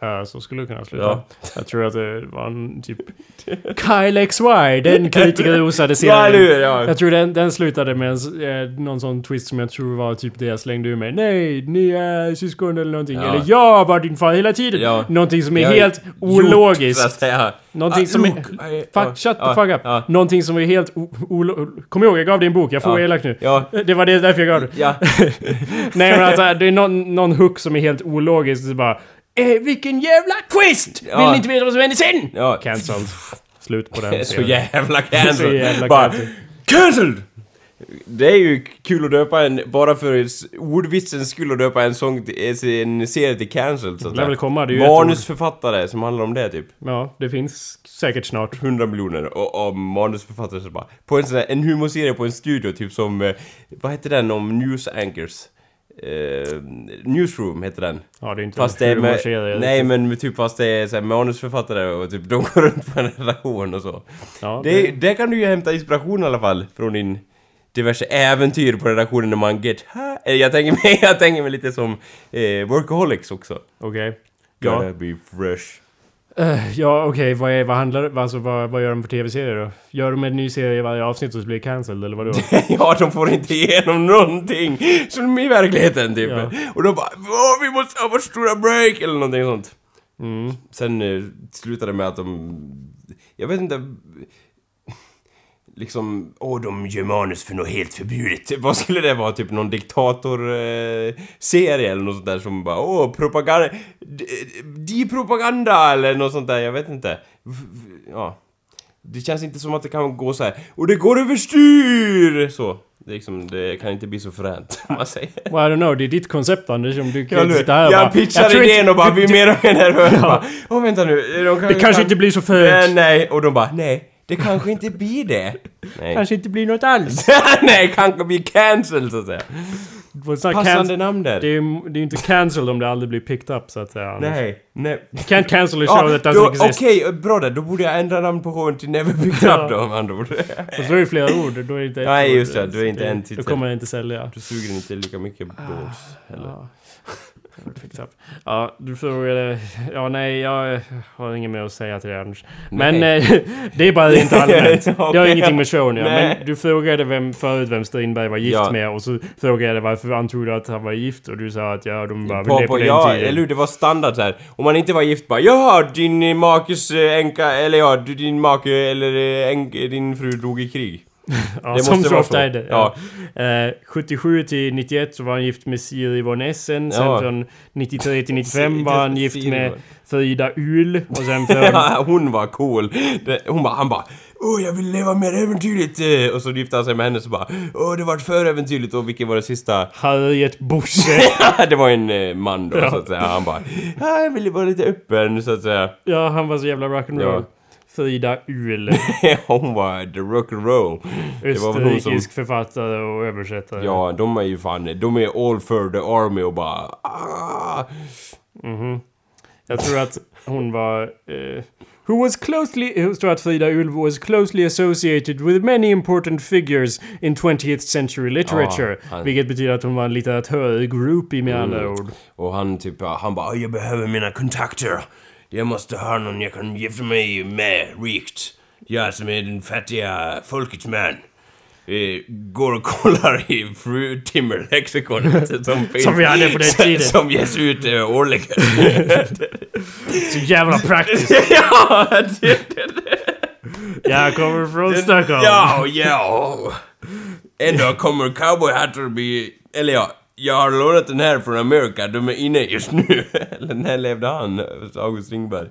Speaker 1: Ja, så skulle det kunna sluta.
Speaker 2: Ja.
Speaker 1: Jag tror att det var en typ... *laughs* Kyle XY, den kritikerrosade
Speaker 2: Ja,
Speaker 1: serien.
Speaker 2: hur? Ja.
Speaker 1: Jag tror den, den slutade med en, eh, någon sån twist som jag tror var typ det jag slängde ur mig. Nej, ni är syskon eller någonting.
Speaker 2: Ja.
Speaker 1: Eller jag var din far hela tiden.
Speaker 2: Ja.
Speaker 1: Någonting som är
Speaker 2: Jag
Speaker 1: helt
Speaker 2: gjort,
Speaker 1: ologiskt.
Speaker 2: säga.
Speaker 1: Någonting
Speaker 2: Ah,
Speaker 1: som är...
Speaker 2: I-
Speaker 1: Fuck,
Speaker 2: ja,
Speaker 1: shut the
Speaker 2: ja,
Speaker 1: fuck up.
Speaker 2: ja.
Speaker 1: Någonting som är helt o- olo... Kom ihåg, jag gav dig en bok. Jag får
Speaker 2: Ja.
Speaker 1: elak nu.
Speaker 2: Ja.
Speaker 1: Det var det därför jag gav.
Speaker 2: Ja. *laughs*
Speaker 1: Nej men alltså, *laughs* det är någon, någon hook som är helt ologisk. Bara... Eh, vilken jävla twist! Vill
Speaker 2: Ja.
Speaker 1: ni inte veta vad som händer sen?
Speaker 2: Ja.
Speaker 1: Cancelled. Slut på den *laughs* *laughs*
Speaker 2: Så jävla
Speaker 1: Så
Speaker 2: cancelled.
Speaker 1: jävla
Speaker 2: Bara
Speaker 1: cancelled.
Speaker 2: Det är ju kul att döpa en, bara för ordvitsens skull att döpa en sång till, en serie till cancelled så att
Speaker 1: väl
Speaker 2: säga.
Speaker 1: komma, det är ju
Speaker 2: Manusförfattare som handlar om det typ.
Speaker 1: Ja, det finns säkert snart.
Speaker 2: 100 miljoner och, och manusförfattare så bara På en sån här, en humorserie på en studio typ som eh, Vad heter den om news anchors? Eh, Newsroom heter den
Speaker 1: Ja, det är inte
Speaker 2: Fast det är med,
Speaker 1: humorserie.
Speaker 2: Nej men med typ fast det är så här manusförfattare och typ *laughs* de går runt på en redaktion och så
Speaker 1: Ja,
Speaker 2: det, det kan du ju hämta inspiration i alla fall från din diverse äventyr på redaktionen när man get high. Eh, Jag tänker *laughs* mig, jag tänker mig lite som eh, Workaholics också
Speaker 1: Okej.
Speaker 2: Gotta
Speaker 1: Ja,
Speaker 2: be fresh
Speaker 1: Eh, ja okej. Vad, är- vad handlar det... Alltså vad, vad gör de för tv-serier då? Gör de en ny serie i varje avsnitt så blir det cancelled eller vadå? *laughs*
Speaker 2: Ja, de får inte igenom någonting som i verkligheten typ.
Speaker 1: Ja.
Speaker 2: Och de bara Åh, vi måste ha vårt stora break eller någonting sånt.
Speaker 1: Mm.
Speaker 2: Sen eh, slutade det med att de... Jag vet inte... Liksom, åh de gör manus för något helt förbjudet. Vad skulle det vara? Typ någon diktator-serie eh, eller något sånt där som bara åh propaganda... d- De-propaganda eller något sånt där, jag vet inte. Ja. Det känns inte som att det kan gå så här. Och det går överstyr! Så. Det, är liksom, det kan inte bli så fränt, *laughs* man säger.
Speaker 1: Well, I don't know, det är ditt koncept Anders. Om du kan
Speaker 2: Ja,
Speaker 1: inte sitta här
Speaker 2: jag
Speaker 1: bara,
Speaker 2: pitchar
Speaker 1: tror
Speaker 2: idén
Speaker 1: inte-
Speaker 2: och bara blir
Speaker 1: du-
Speaker 2: mer och mer nervös. *laughs* Bara, Åh vänta nu, de kan,
Speaker 1: Det kanske inte blir så
Speaker 2: Nej,
Speaker 1: fult.
Speaker 2: nej, och de bara nej, det kanske inte blir det. Nej,
Speaker 1: Kanske inte blir något alls. *laughs*
Speaker 2: nej, kanske blir cancelled så att säga. Passande namn där.
Speaker 1: Det är ju det är ju inte cancelled om det aldrig blir picked up så att säga. Anders.
Speaker 2: Nej, nej.
Speaker 1: You can't cancel a show that
Speaker 2: då-
Speaker 1: doesn't exist.
Speaker 2: Okej, bra där, då borde jag ändra namn på showen till Never Picked Up då med andra ord.
Speaker 1: Fast då är det flera ord, då är det inte
Speaker 2: Nej, just det, då är det inte en
Speaker 1: Då
Speaker 2: titel.
Speaker 1: kommer jag inte sälja.
Speaker 2: Du suger inte lika mycket balls heller.
Speaker 1: Ja. Ja, du frågade... Ja, nej, jag har inget mer att säga till dig Anders. Men eh, *laughs* det är bara rent allmänt. *laughs* Det har ingenting med showen att göra. Men du frågade vem, förut vem Strindberg var gift
Speaker 2: Ja.
Speaker 1: med och så frågade jag varför antog du att han var gift och du sa att ja, de var väl
Speaker 2: På,
Speaker 1: det
Speaker 2: på,
Speaker 1: den
Speaker 2: ja,
Speaker 1: tiden.
Speaker 2: eller? Det var standard så här. Om man inte var gift bara Ja, din eh, makes eh, änka, eller ja, din make eller eh, änk, din fru dog i krig. *laughs*
Speaker 1: Ja,
Speaker 2: Det
Speaker 1: som
Speaker 2: måste
Speaker 1: så ofta är det. Ja. Eh, 77 till 91 så var han gift med Siri von Essen. Sen
Speaker 2: Ja.
Speaker 1: från 93 till 95 var han gift med Frida Uhl. Och sen *laughs* från...
Speaker 2: Ja, hon var cool. Det, hon bara, han bara Åh, jag vill leva mer äventyrligt! eh." Och så gifte han sig med henne så bara Åh, det vart för äventyrligt och vilken var det sista?
Speaker 1: Harriet Bosse. *laughs*
Speaker 2: det var en eh, man då
Speaker 1: Ja.
Speaker 2: så att säga. Han bara ja, jag ville vara lite öppen så att säga.
Speaker 1: ja, han var så jävla rock'n'roll.
Speaker 2: Ja.
Speaker 1: Frida Uhl. *laughs*
Speaker 2: hon var the. Det var väl hon som...
Speaker 1: Österrikisk författare och översättare.
Speaker 2: Ja, de är ju fan, de är all for the army och bara ah.
Speaker 1: Jag tror att hon var... Eh, who was closely... Jag tror att Frida Uhl was closely associated with many important figures in 20th century literature.
Speaker 2: Ja, han-
Speaker 1: Vilket betyder att hon var en litteratör groupie med
Speaker 2: Mm.
Speaker 1: andra ord.
Speaker 2: Och han typ, han bara jag behöver mina kontakter. Jag måste ha någon jag kan gifta mig med rikt. Jag som är den fattiga folkets man. eh, går och kollar i frutimmerlexikonet *laughs* som finns.
Speaker 1: Som vi hade på den *laughs* tiden.
Speaker 2: Som ges ut eh, årligen. *laughs*
Speaker 1: Så jävla praktiskt.
Speaker 2: ja, det, det, det.
Speaker 1: Jag kommer från Stockholm.
Speaker 2: Ja, ja. Ändå kommer cowboyhattar att bli... Eller ja, jag har lånat den här från Amerika. De är inne just nu. *laughs* Eller när levde han? August Ringberg.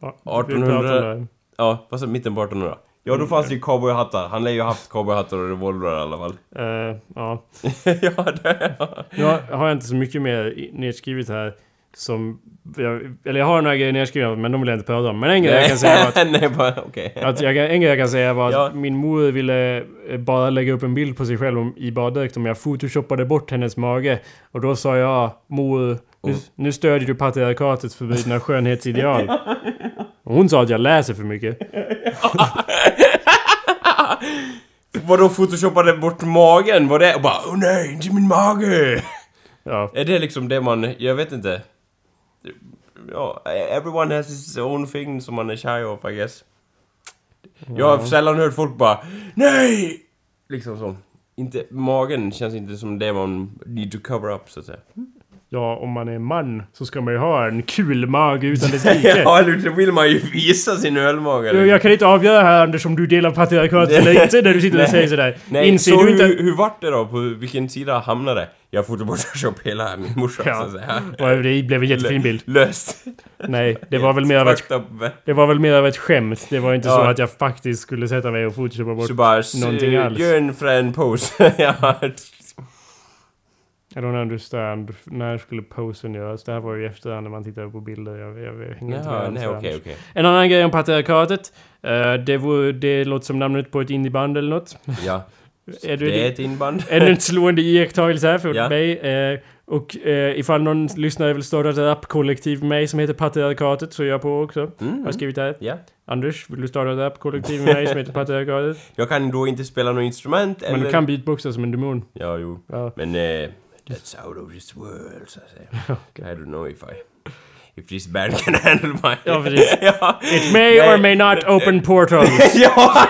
Speaker 1: Ja, vi pratar
Speaker 2: 1800...
Speaker 1: där.
Speaker 2: Ja, vad sa mitten på 1800? Ja, då fanns det ju cowboyhattar. Han lär ju haft cowboyhattar och revolvrar i alla fall. *laughs*
Speaker 1: Eh, ja. *laughs*
Speaker 2: ja, det...
Speaker 1: Nu har jag inte så mycket mer nedskrivet här. Som... Jag, eller jag har några grejer nedskrivna men de vill jag inte prata om. Men en grej jag kan säga var att
Speaker 2: Nej, *laughs* bara okej.
Speaker 1: Att jag, en grej jag kan säga var att
Speaker 2: Ja.
Speaker 1: min mor ville eh, bara lägga upp en bild på sig själv om, i baddräkt om jag photoshoppade bort hennes mage. Och då sa jag mor, nu, nu stödjer du patriarkatets förbjudna *laughs* skönhetsideal. Och hon sa att jag läser för mycket. *laughs*
Speaker 2: Vadå photoshoppade bort magen? Var det... Och bara åh nej, inte min mage!
Speaker 1: Ja,
Speaker 2: Är det liksom det man... Jag vet inte. Ja, everyone has his own thing som man är shy of, I guess. Jag har sällan hört folk bara NEJ! Liksom så. Inte, magen känns inte som det man need to cover up, så att säga.
Speaker 1: Ja, om man är man så ska man ju ha en kul mage utan dess like. *laughs*
Speaker 2: ja, då vill man ju visa sin ölmage.
Speaker 1: Jag, jag kan inte avgöra här Anders om du delar patriarkatet eller inte när du sitter och säger sådär.
Speaker 2: Nej,
Speaker 1: Inser
Speaker 2: så
Speaker 1: du inte...
Speaker 2: hur, hur vart det då? På vilken sida hamnade det? Jag får photoshop hela min morsa,
Speaker 1: Ja.
Speaker 2: så att säga.
Speaker 1: Och det blev en jättefin bild.
Speaker 2: Löst.
Speaker 1: Nej, det var väl mer av ett. Det var väl mer av ett skämt. Det var inte
Speaker 2: Ja.
Speaker 1: så att jag faktiskt skulle sätta mig och photoshoppa bort
Speaker 2: Så bara,
Speaker 1: någonting alls.
Speaker 2: gör en frän pose. *laughs* ja.
Speaker 1: I don't understand. När skulle posen göras? Det här var ju efterhand när man tittade på bilder. Jag, jag, jag hänger inte med
Speaker 2: nej okej okej.
Speaker 1: En annan grej om patriarkatet. Uh, det, vore, det låter som namnet på ett indieband eller något.
Speaker 2: Ja. *laughs*
Speaker 1: Är du
Speaker 2: Det är ett inband.
Speaker 1: Ännu en slående iakttagelse här för
Speaker 2: Ja.
Speaker 1: mig. Eh, och eh, ifall någon lyssnare vill starta ett rapkollektiv med mig som heter Patriarkatet så är jag på också.
Speaker 2: Mm.
Speaker 1: Jag har skrivit här.
Speaker 2: Ja.
Speaker 1: Anders, vill du starta ett rapkollektiv med mig som heter Patriarkatet?
Speaker 2: Jag kan då inte spela något instrument
Speaker 1: Men
Speaker 2: eller...
Speaker 1: du kan beatboxa som en demon.
Speaker 2: Ja, jo.
Speaker 1: Ja.
Speaker 2: Men eh, that's out of this world, så att säga. I don't know if I... If this band can *laughs* handle my...
Speaker 1: Ja, precis.
Speaker 2: ja.
Speaker 1: It may
Speaker 2: Nej.
Speaker 1: or may not *laughs* open portals. *laughs*
Speaker 2: ja!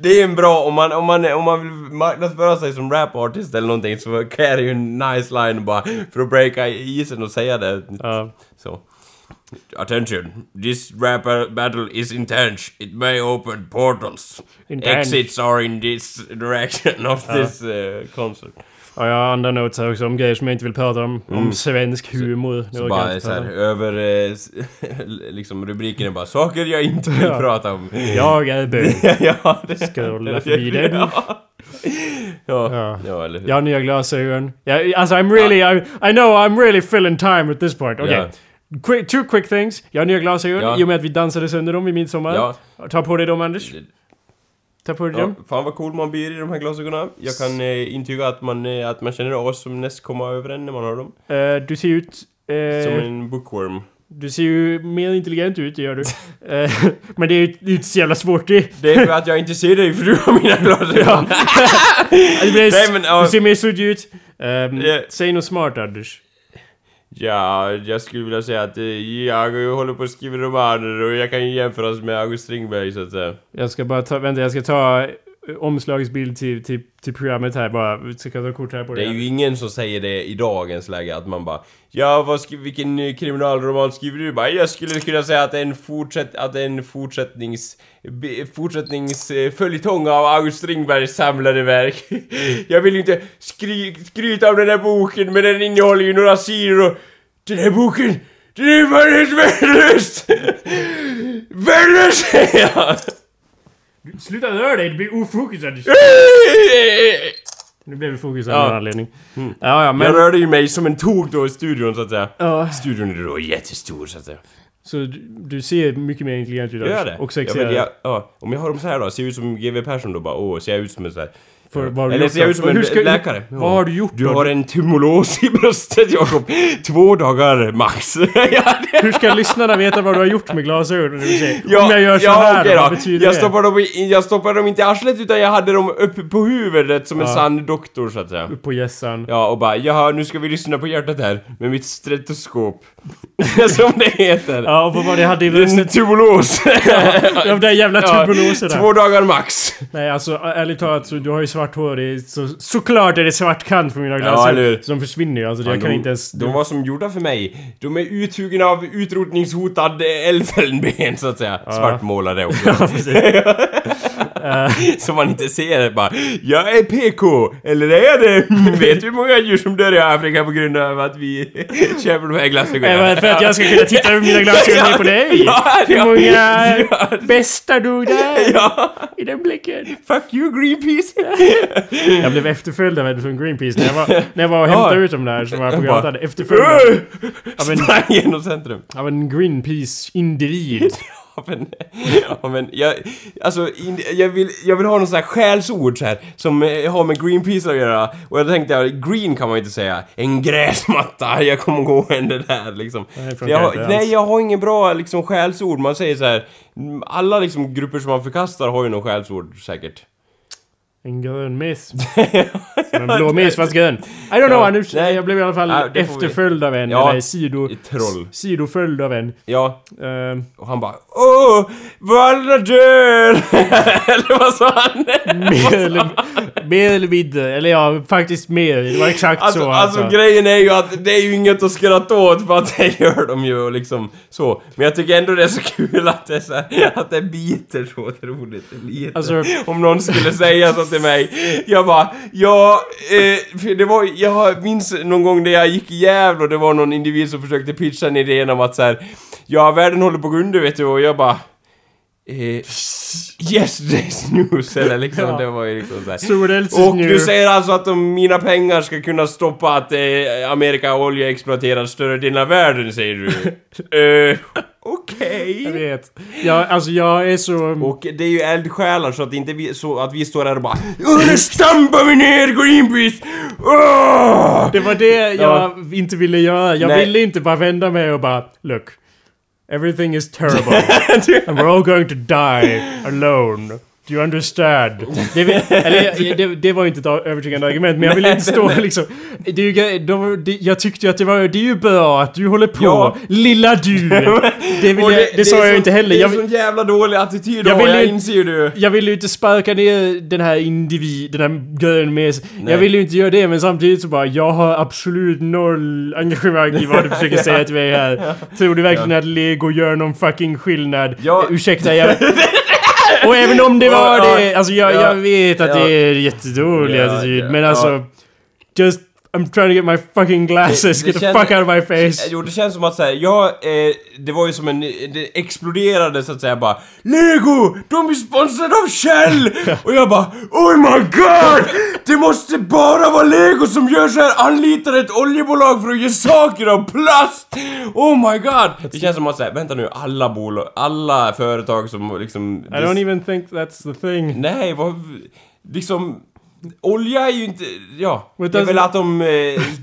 Speaker 2: det är en bra, om man, om man, om man vill marknadsföra sig som rapartist eller någonting så är det ju en nice line bara för att breaka isen och säga det.
Speaker 1: Ja.
Speaker 2: Så. Attention, this rap battle is intense. It may open portals.
Speaker 1: Intense.
Speaker 2: Exits are in this direction of this uh, concert.
Speaker 1: Ja, jag har andra notes här också om grejer som jag inte vill prata om. Om svensk humor.
Speaker 2: Mm. Så bara så här,
Speaker 1: prata om.
Speaker 2: över... Eh, *laughs* liksom rubriken är bara saker jag inte vill
Speaker 1: Ja.
Speaker 2: prata om.
Speaker 1: Jag är bög. *laughs*
Speaker 2: ja, det...
Speaker 1: Scrolla förbi den.
Speaker 2: Ja. Ja.
Speaker 1: Ja.
Speaker 2: ja, eller hur?
Speaker 1: Jag har nya glasögon. Jag, alltså I'm really, I, I know I'm really filling time at this point. Okej.
Speaker 2: Ja.
Speaker 1: Quick, two quick things. Jag har nya glasögon
Speaker 2: Ja.
Speaker 1: i och med att vi dansade sönder dem i midsommar.
Speaker 2: Ja.
Speaker 1: Ta på dig dem Anders. Ta på dig
Speaker 2: Ja, fan vad cool man blir i de här glasögonen. Jag kan eh, intyga att man, eh, att man känner oss som näst komma över en när man har dem.
Speaker 1: Eh, du ser ut... eh,
Speaker 2: Som en bookworm.
Speaker 1: Du ser ju mer intelligent ut, det gör du. *laughs* Eh, men det är ju det är inte så jävla svårt det.
Speaker 2: Det är för att jag inte ser dig för du har mina glasögon. *laughs* Nej, men, ja.
Speaker 1: du ser mer suddig ut. Um,
Speaker 2: Ja.
Speaker 1: Säg något smart Anders.
Speaker 2: Ja, jag skulle vilja säga att eh, jag håller på att skriva romaner och jag kan ju jämföras med August Strindberg så att säga.
Speaker 1: Jag ska bara ta, vänta jag ska ta omslagsbild till, till, till programmet här bara. Ska jag ta kort här på
Speaker 2: Det är ju ingen som säger det i dagens läge att man bara Ja, vad skri- vilken eh, kriminalroman skriver du? Bara, jag skulle kunna säga att det är en fortsätt... Att det en fortsättnings... be- Fortsättnings... eh, följetong av August Strindbergs samlade verk. *laughs* Jag vill ju inte skry, skryta om den här boken men den innehåller ju några sidor och... Den här boken! Den är värdelös! *laughs* Värdelös jag!
Speaker 1: Sluta röra dig, det blir ofokus Anders. *laughs* Nu blev det fokus av
Speaker 2: Ja.
Speaker 1: någon anledning. Ja, ja, men...
Speaker 2: Jag rörde ju mig som en tok då i studion så att säga.
Speaker 1: Ja,
Speaker 2: Studion är då jättestor så att säga.
Speaker 1: så du, du ser mycket mer intelligent ut
Speaker 2: Gör jag det?
Speaker 1: Och
Speaker 2: ja, men
Speaker 1: sexigare.
Speaker 2: jag, ja, Om jag har dem så här då, ser jag ut som GW Persson då bara åh, ser jag ut som en så här
Speaker 1: För vad har du
Speaker 2: Eller
Speaker 1: gjort
Speaker 2: ser jag
Speaker 1: då?
Speaker 2: ut som en
Speaker 1: Hur ska-
Speaker 2: läkare?
Speaker 1: Vad har du gjort
Speaker 2: Du
Speaker 1: då?
Speaker 2: har en tumulos i bröstet Jakob. Två dagar max. *laughs* ja, det...
Speaker 1: Hur ska lyssnarna veta vad du har gjort med glasögonen? Det vill säga,
Speaker 2: Ja,
Speaker 1: Om jag gör så
Speaker 2: ja,
Speaker 1: här,
Speaker 2: okej
Speaker 1: vad
Speaker 2: då.
Speaker 1: betyder
Speaker 2: jag
Speaker 1: det?
Speaker 2: stoppar, dem i, jag stoppar dem inte i arslet utan jag hade dem uppe på huvudet som en
Speaker 1: Ja.
Speaker 2: sann doktor så att säga.
Speaker 1: Upp på gässan.
Speaker 2: Ja, och bara jaha, nu ska vi lyssna på hjärtat här med mitt stetoskop. *laughs* som det heter.
Speaker 1: Ja, och vad var det jag hade i
Speaker 2: En
Speaker 1: bröstet?
Speaker 2: tubulos. *laughs*
Speaker 1: De där jävla tubuloserna.
Speaker 2: Två dagar max.
Speaker 1: Nej, alltså ärligt talat, så, du har ju svart hår. Det är så, såklart är det svart kant på mina glasögon.
Speaker 2: hur?
Speaker 1: så de försvinner ju. Alltså, jag
Speaker 2: Fan,
Speaker 1: kan
Speaker 2: de,
Speaker 1: inte ens...
Speaker 2: de var som gjorda för mig. De är uthugna av utrotningshotad elfenben så att säga. Svartmålade också. *laughs*
Speaker 1: Ja, precis. *laughs* *laughs*
Speaker 2: Så man inte ser bara Jag är PK! Eller är det? *laughs* Vet du hur många djur som dör i Afrika på grund av att vi *laughs* köper de här glasögonen?
Speaker 1: Eh, För att jag ska kunna titta över mina glasögon på dig. Hur många
Speaker 2: ja.
Speaker 1: bästa dog där? I den blicken.
Speaker 2: Fuck you Greenpeace!
Speaker 1: Jag blev efterföljd av en från Greenpeace när jag var, när jag var och hämtade ut dem där som var på gatan. Efterföljd av, av, en,
Speaker 2: Sprang genom centrum.
Speaker 1: av en Greenpeace-individ.
Speaker 2: Men, ja, men jag, alltså, jag, vill, jag vill ha någon sån här skällsord så här, som eh, har med Greenpeace att göra. Och jag tänkte, green kan man ju inte säga. En gräsmatta, *laughs* jag kommer gående där liksom.
Speaker 1: Nej, det
Speaker 2: jag har, nej, jag har ingen bra liksom skällsord. Man säger så här. alla liksom grupper som man förkastar har ju någon skällsord säkert.
Speaker 1: En grön mes. *laughs* Som en blå mes fast grön. I don't know
Speaker 2: Ja,
Speaker 1: Anders.
Speaker 2: nej.
Speaker 1: Jag blev i alla fall
Speaker 2: det får vi.
Speaker 1: efterföljd av en.
Speaker 2: Ja,
Speaker 1: eller sido...
Speaker 2: troll.
Speaker 1: Sidoföljd av en.
Speaker 2: Ja,
Speaker 1: Ehm,
Speaker 2: och han bara Åh, Valda dör! *laughs* Eller vad sa han?
Speaker 1: mer, eller, mer eller mindre. Eller ja, faktiskt mer. Det var exakt
Speaker 2: Alltså,
Speaker 1: så
Speaker 2: alltså
Speaker 1: alltså.
Speaker 2: grejen är ju att det är ju inget att skratta åt för att det gör de ju och liksom så. Men jag tycker ändå det är så kul att det är så här, att det biter så otroligt lite.
Speaker 1: Alltså-
Speaker 2: Om någon skulle säga så till mig. Jag bara, ja, eh, för det var, jag minns någon gång när jag gick i Gävle och det var någon individ som försökte pitcha en idé om att så här, ja världen håller på att gå under vet du och jag bara Eh, yes, *laughs* there's news, eller liksom,
Speaker 1: Ja.
Speaker 2: det var ju liksom såhär.
Speaker 1: So
Speaker 2: Och du säger alltså att om mina pengar ska kunna stoppa att eh, Amerika olja exploaterar större delen av världen, säger du? *laughs* Eh, Okej.
Speaker 1: Jag vet. Ja, alltså jag är så...
Speaker 2: Och det är ju eldsjälar så att inte vi, så att vi står här och bara "Åh, Nu stampar vi ner Greenpeace! Åh!"
Speaker 1: Det var det jag
Speaker 2: Ja.
Speaker 1: inte ville göra. Jag
Speaker 2: Nej.
Speaker 1: ville inte bara vända mig och bara Look. Everything is terrible. *laughs* and we're all going to die alone. Do you understand? Det, vill- eller, *laughs* det, det var ju inte ett övertygande argument men jag ville inte stå liksom... Det är ju, de, det, jag tyckte ju att det var... Det är ju bra att du håller på.
Speaker 2: Ja.
Speaker 1: Lilla du! *laughs* Det, vill jag, det, sa
Speaker 2: är
Speaker 1: jag
Speaker 2: så-
Speaker 1: inte heller.
Speaker 2: Det är en sån jävla dålig attityd
Speaker 1: Jag vill
Speaker 2: jag
Speaker 1: ju-
Speaker 2: inser ju du.
Speaker 1: jag ville ju inte sparka ner den här individ, den här grön med
Speaker 2: Nej.
Speaker 1: Jag ville ju inte göra det men samtidigt så bara jag har absolut noll engagemang i vad du försöker *laughs* säga till mig här. Tror du verkligen att Lego gör någon fucking skillnad?
Speaker 2: Ja.
Speaker 1: Ursäkta jag... Och även om det var det, alltså jag,
Speaker 2: ja,
Speaker 1: jag vet att det är jättedålig
Speaker 2: Ja,
Speaker 1: attityd
Speaker 2: ja,
Speaker 1: men alltså... Just... I'm trying to get my fucking glasses, get the
Speaker 2: känns-
Speaker 1: fuck out of my face.
Speaker 2: Jo, det känns som att säga, ja, eh, det var ju som en, det exploderade så att säga bara Lego! De är sponsrade av Shell! *laughs* Och jag bara Oh my god! Det måste bara vara Lego som gör så här anlitar ett oljebolag för att göra saker av plast! Oh my god! Det känns som att säga, vänta nu, alla bolag, alla företag som liksom...
Speaker 1: I don't even think that's the thing.
Speaker 2: Nej, vad... Liksom... Olja är ju inte... Ja. Det är
Speaker 1: doesn't-
Speaker 2: väl att de eh,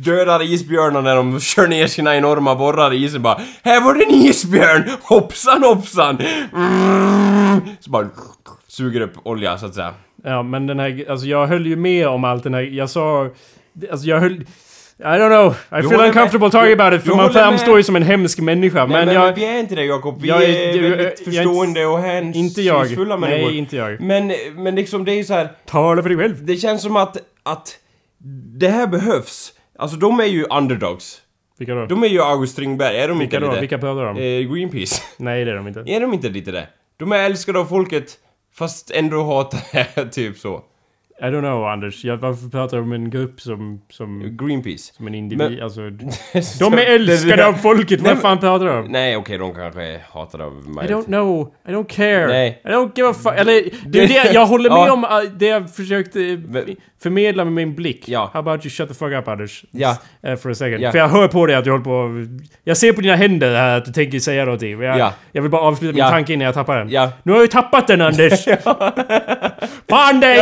Speaker 2: dödar isbjörnar när de kör ner sina enorma borrar i isen bara Här var det en isbjörn! Hoppsan hoppsan! Mm. Så bara suger upp olja så att säga.
Speaker 1: Ja, men den här... Alltså jag höll ju med om allt den här... Jag sa... Alltså jag höll... I don't know. I feel uncomfortable
Speaker 2: med.
Speaker 1: talking about it för man framstår ju som en hemsk människa.
Speaker 2: Nej,
Speaker 1: men,
Speaker 2: men,
Speaker 1: jag...
Speaker 2: vi är inte det Jakob. Vi
Speaker 1: jag är-
Speaker 2: väldigt
Speaker 1: jag
Speaker 2: förstående och hänsynsfulla människor.
Speaker 1: Nej, inte jag.
Speaker 2: Men, men liksom det är ju så här.
Speaker 1: Tala för dig själv.
Speaker 2: Det känns som att, att det här behövs. Alltså de är ju underdogs.
Speaker 1: Vilka då?
Speaker 2: De är ju August Strindberg, är de
Speaker 1: Vilka
Speaker 2: inte
Speaker 1: då?
Speaker 2: lite?
Speaker 1: Vilka du om?
Speaker 2: Eh, Greenpeace. *laughs*
Speaker 1: Nej, det är de inte.
Speaker 2: Är de inte lite det? De är älskade av folket, fast ändå hatar det, *laughs* typ så.
Speaker 1: I don't know, Anders. Jag, varför pratar du om en grupp som... Som,
Speaker 2: Greenpeace.
Speaker 1: som en individ?
Speaker 2: Men-
Speaker 1: alltså... *laughs* De är älskade av folket! Vad fan pratar du om?
Speaker 2: Nej, okej, de kanske är hatade av
Speaker 1: I
Speaker 2: mig.
Speaker 1: don't know. I don't care.
Speaker 2: Nej.
Speaker 1: I don't give a fuck. Eller, *laughs* det är det, jag håller med
Speaker 2: Ja.
Speaker 1: om uh, det jag försökte
Speaker 2: Men-
Speaker 1: förmedla med min blick.
Speaker 2: Ja.
Speaker 1: How about you shut the fuck up Anders?
Speaker 2: Ja.
Speaker 1: Uh, for a second.
Speaker 2: Ja.
Speaker 1: För jag hör på dig att du håller på... Jag ser på dina händer här att du tänker säga någonting. Jag,
Speaker 2: Ja.
Speaker 1: jag vill bara avsluta min tanke innan jag tappar den.
Speaker 2: Ja.
Speaker 1: Nu har jag ju tappat den Anders! *laughs* Fan dig!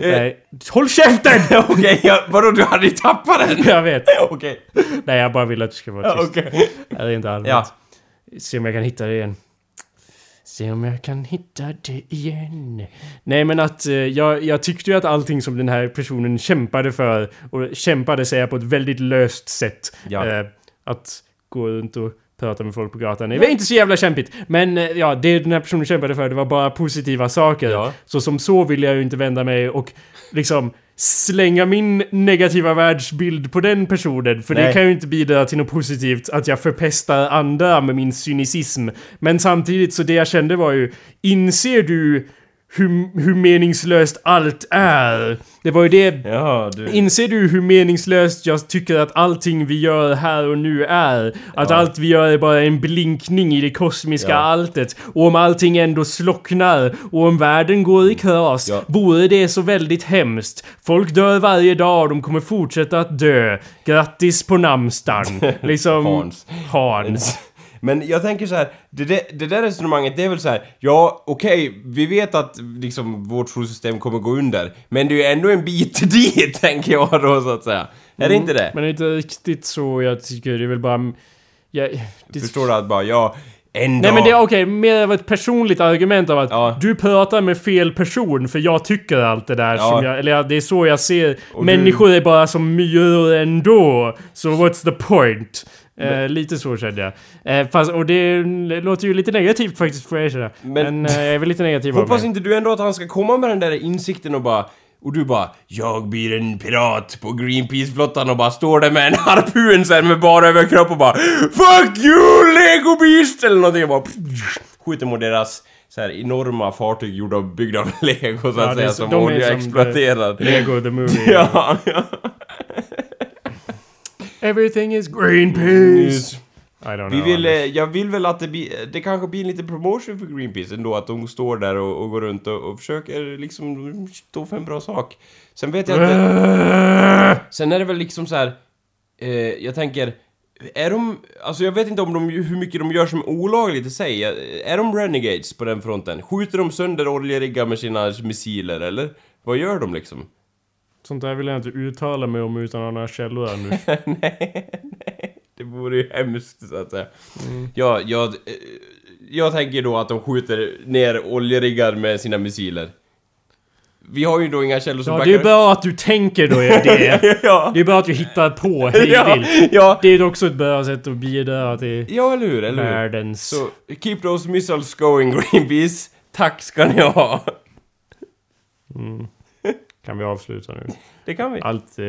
Speaker 1: Nej, håll käften! *laughs*
Speaker 2: Okej, ja, vadå du hade ju tappat den? *laughs*
Speaker 1: jag vet. *laughs*
Speaker 2: Okej.
Speaker 1: Nej, jag bara vill att du ska vara tyst.
Speaker 2: Okej.
Speaker 1: Det är inte allvarligt.
Speaker 2: Ja.
Speaker 1: Se om jag kan hitta det igen. Se om jag kan hitta det igen. Nej men att eh, jag, jag tyckte ju att allting som den här personen kämpade för, och kämpade säger jag på ett väldigt löst sätt.
Speaker 2: Ja.
Speaker 1: Eh, att gå runt och prata med folk på gatan. Det var inte så jävla kämpigt. Men eh, ja, det den här personen kämpade för, det var bara positiva saker.
Speaker 2: Ja.
Speaker 1: Så som så vill jag ju inte vända mig och liksom slänga min negativa världsbild på den personen. För det
Speaker 2: Nej.
Speaker 1: kan ju inte bidra till något positivt att jag förpestar andra med min cynism. Men samtidigt så det jag kände var ju, inser du hur, hur meningslöst allt är? Det var ju det
Speaker 2: Ja, du...
Speaker 1: Inser du hur meningslöst jag tycker att allting vi gör här och nu är? Att
Speaker 2: Ja.
Speaker 1: allt vi gör är bara en blinkning i det kosmiska
Speaker 2: Ja.
Speaker 1: alltet. Och om allting ändå slocknar och om världen går i kras,
Speaker 2: Ja.
Speaker 1: vore det så väldigt hemskt. Folk dör varje dag och de kommer fortsätta att dö. Grattis på namnsdagen. *laughs* Liksom...
Speaker 2: Hans.
Speaker 1: Hans. *laughs*
Speaker 2: Men jag tänker så här, det, där- det där resonemanget det är väl så här, ja okej, vi vet att liksom vårt solsystem kommer gå under, men det är ju ändå en bit *laughs* dit tänker jag då så att säga. Är det inte det?
Speaker 1: Men det är inte riktigt så jag tycker. Det är väl bara... Jag, det,
Speaker 2: Förstår du att bara, ja, en
Speaker 1: Nej
Speaker 2: dag...
Speaker 1: men det är okej, mer av ett personligt argument av att
Speaker 2: Ja.
Speaker 1: du pratar med fel person för jag tycker allt det där
Speaker 2: Ja.
Speaker 1: som jag, eller det är så jag ser.
Speaker 2: Och
Speaker 1: Människor är bara som myror ändå. Så what's the point? Eh, lite så kände jag. Eh, fast, och det låter ju lite negativt faktiskt får jag erkänna. Men,
Speaker 2: Men-
Speaker 1: eh, jag är väl lite negativ
Speaker 2: Hoppas inte du ändå att han ska komma med den där insikten och bara och du bara Jag blir en pirat på Greenpeace-flottan och bara står där med en harpun sen med bara överkropp och bara Fuck you Lego Beast! Eller någonting och bara skjuter mot deras så här enorma fartyg gjorda och byggda av lego så att
Speaker 1: Ja,
Speaker 2: säga som olja
Speaker 1: som
Speaker 2: exploaterad.
Speaker 1: Lego the movie. *laughs*
Speaker 2: ja, ja.
Speaker 1: Everything is Greenpeace. I don't know.
Speaker 2: Vi vill, eh, jag vill väl att det blir, det kanske blir lite promotion för Greenpeace ändå, att de står där och, och går runt och, och försöker liksom stå för en bra sak. Sen vet jag inte... *laughs* Sen är det väl liksom så här. Eh, jag tänker, är de... Alltså jag vet inte om de, hur mycket de gör som är olagligt i sig. Är de renegades på den fronten? Skjuter de sönder oljeriggar med sina missiler, eller? Vad gör de liksom?
Speaker 1: Sånt där vill jag inte uttala mig om utan att ha några källor ännu. *laughs*
Speaker 2: nej, nej. Det vore ju hemskt så att säga. Ja, jag, eh, jag tänker då att de skjuter ner oljeriggar med sina missiler. Vi har ju då inga källor som
Speaker 1: Ja, det är bra att du tänker då är det. *laughs*
Speaker 2: ja.
Speaker 1: Det är bra att du hittar på *laughs* hej
Speaker 2: ja, ja.
Speaker 1: Det är också ett bra sätt att bidra till
Speaker 2: ja, eller hur? Eller hur?
Speaker 1: världens...
Speaker 2: Så, keep those missiles going Greenpeace. Tack ska ni ha.
Speaker 1: Kan vi avsluta nu?
Speaker 2: Det kan vi.
Speaker 1: Allt... eh,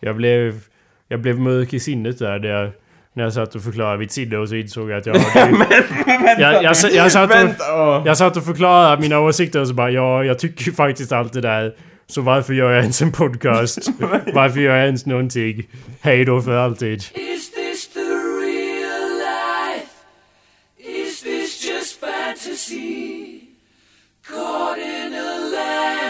Speaker 1: Jag blev... Jag blev mörk i sinnet där, där jag, när jag satt och förklarade mitt sinne och så insåg jag att jag... *laughs* Det, jag, jag, jag, jag, satt och,
Speaker 2: Vänta! åh.
Speaker 1: jag satt och förklarade mina åsikter och så bara ja, jag tycker faktiskt allt det där. Så varför gör jag ens en podcast? *laughs* Varför gör jag ens någonting? Hej då för alltid.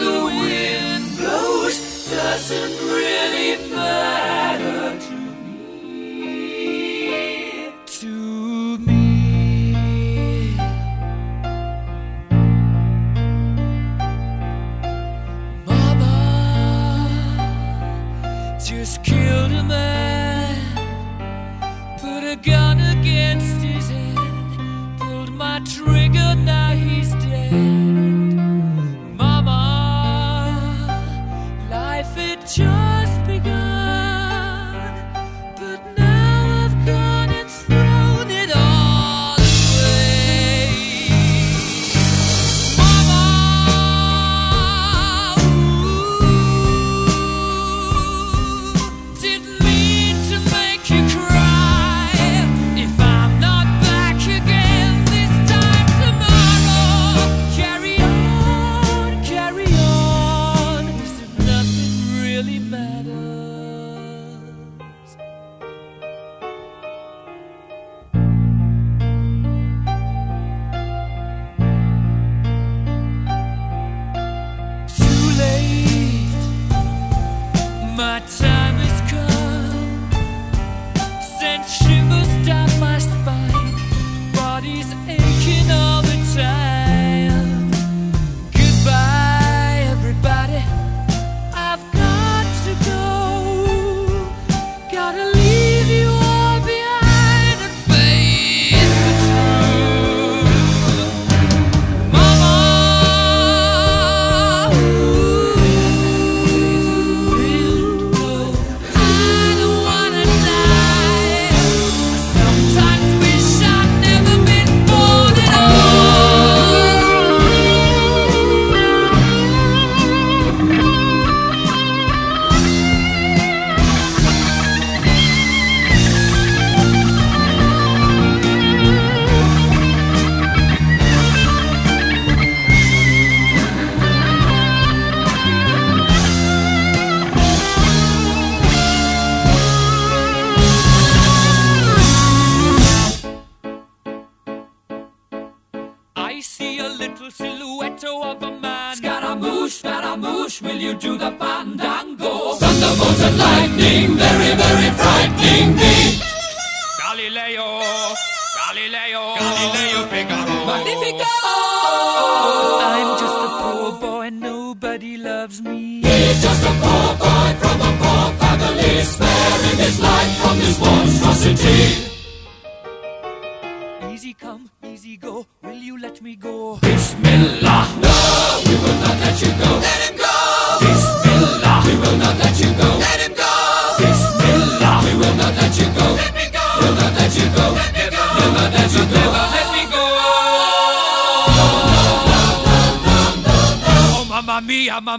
Speaker 3: The wind blows doesn't really matter my time.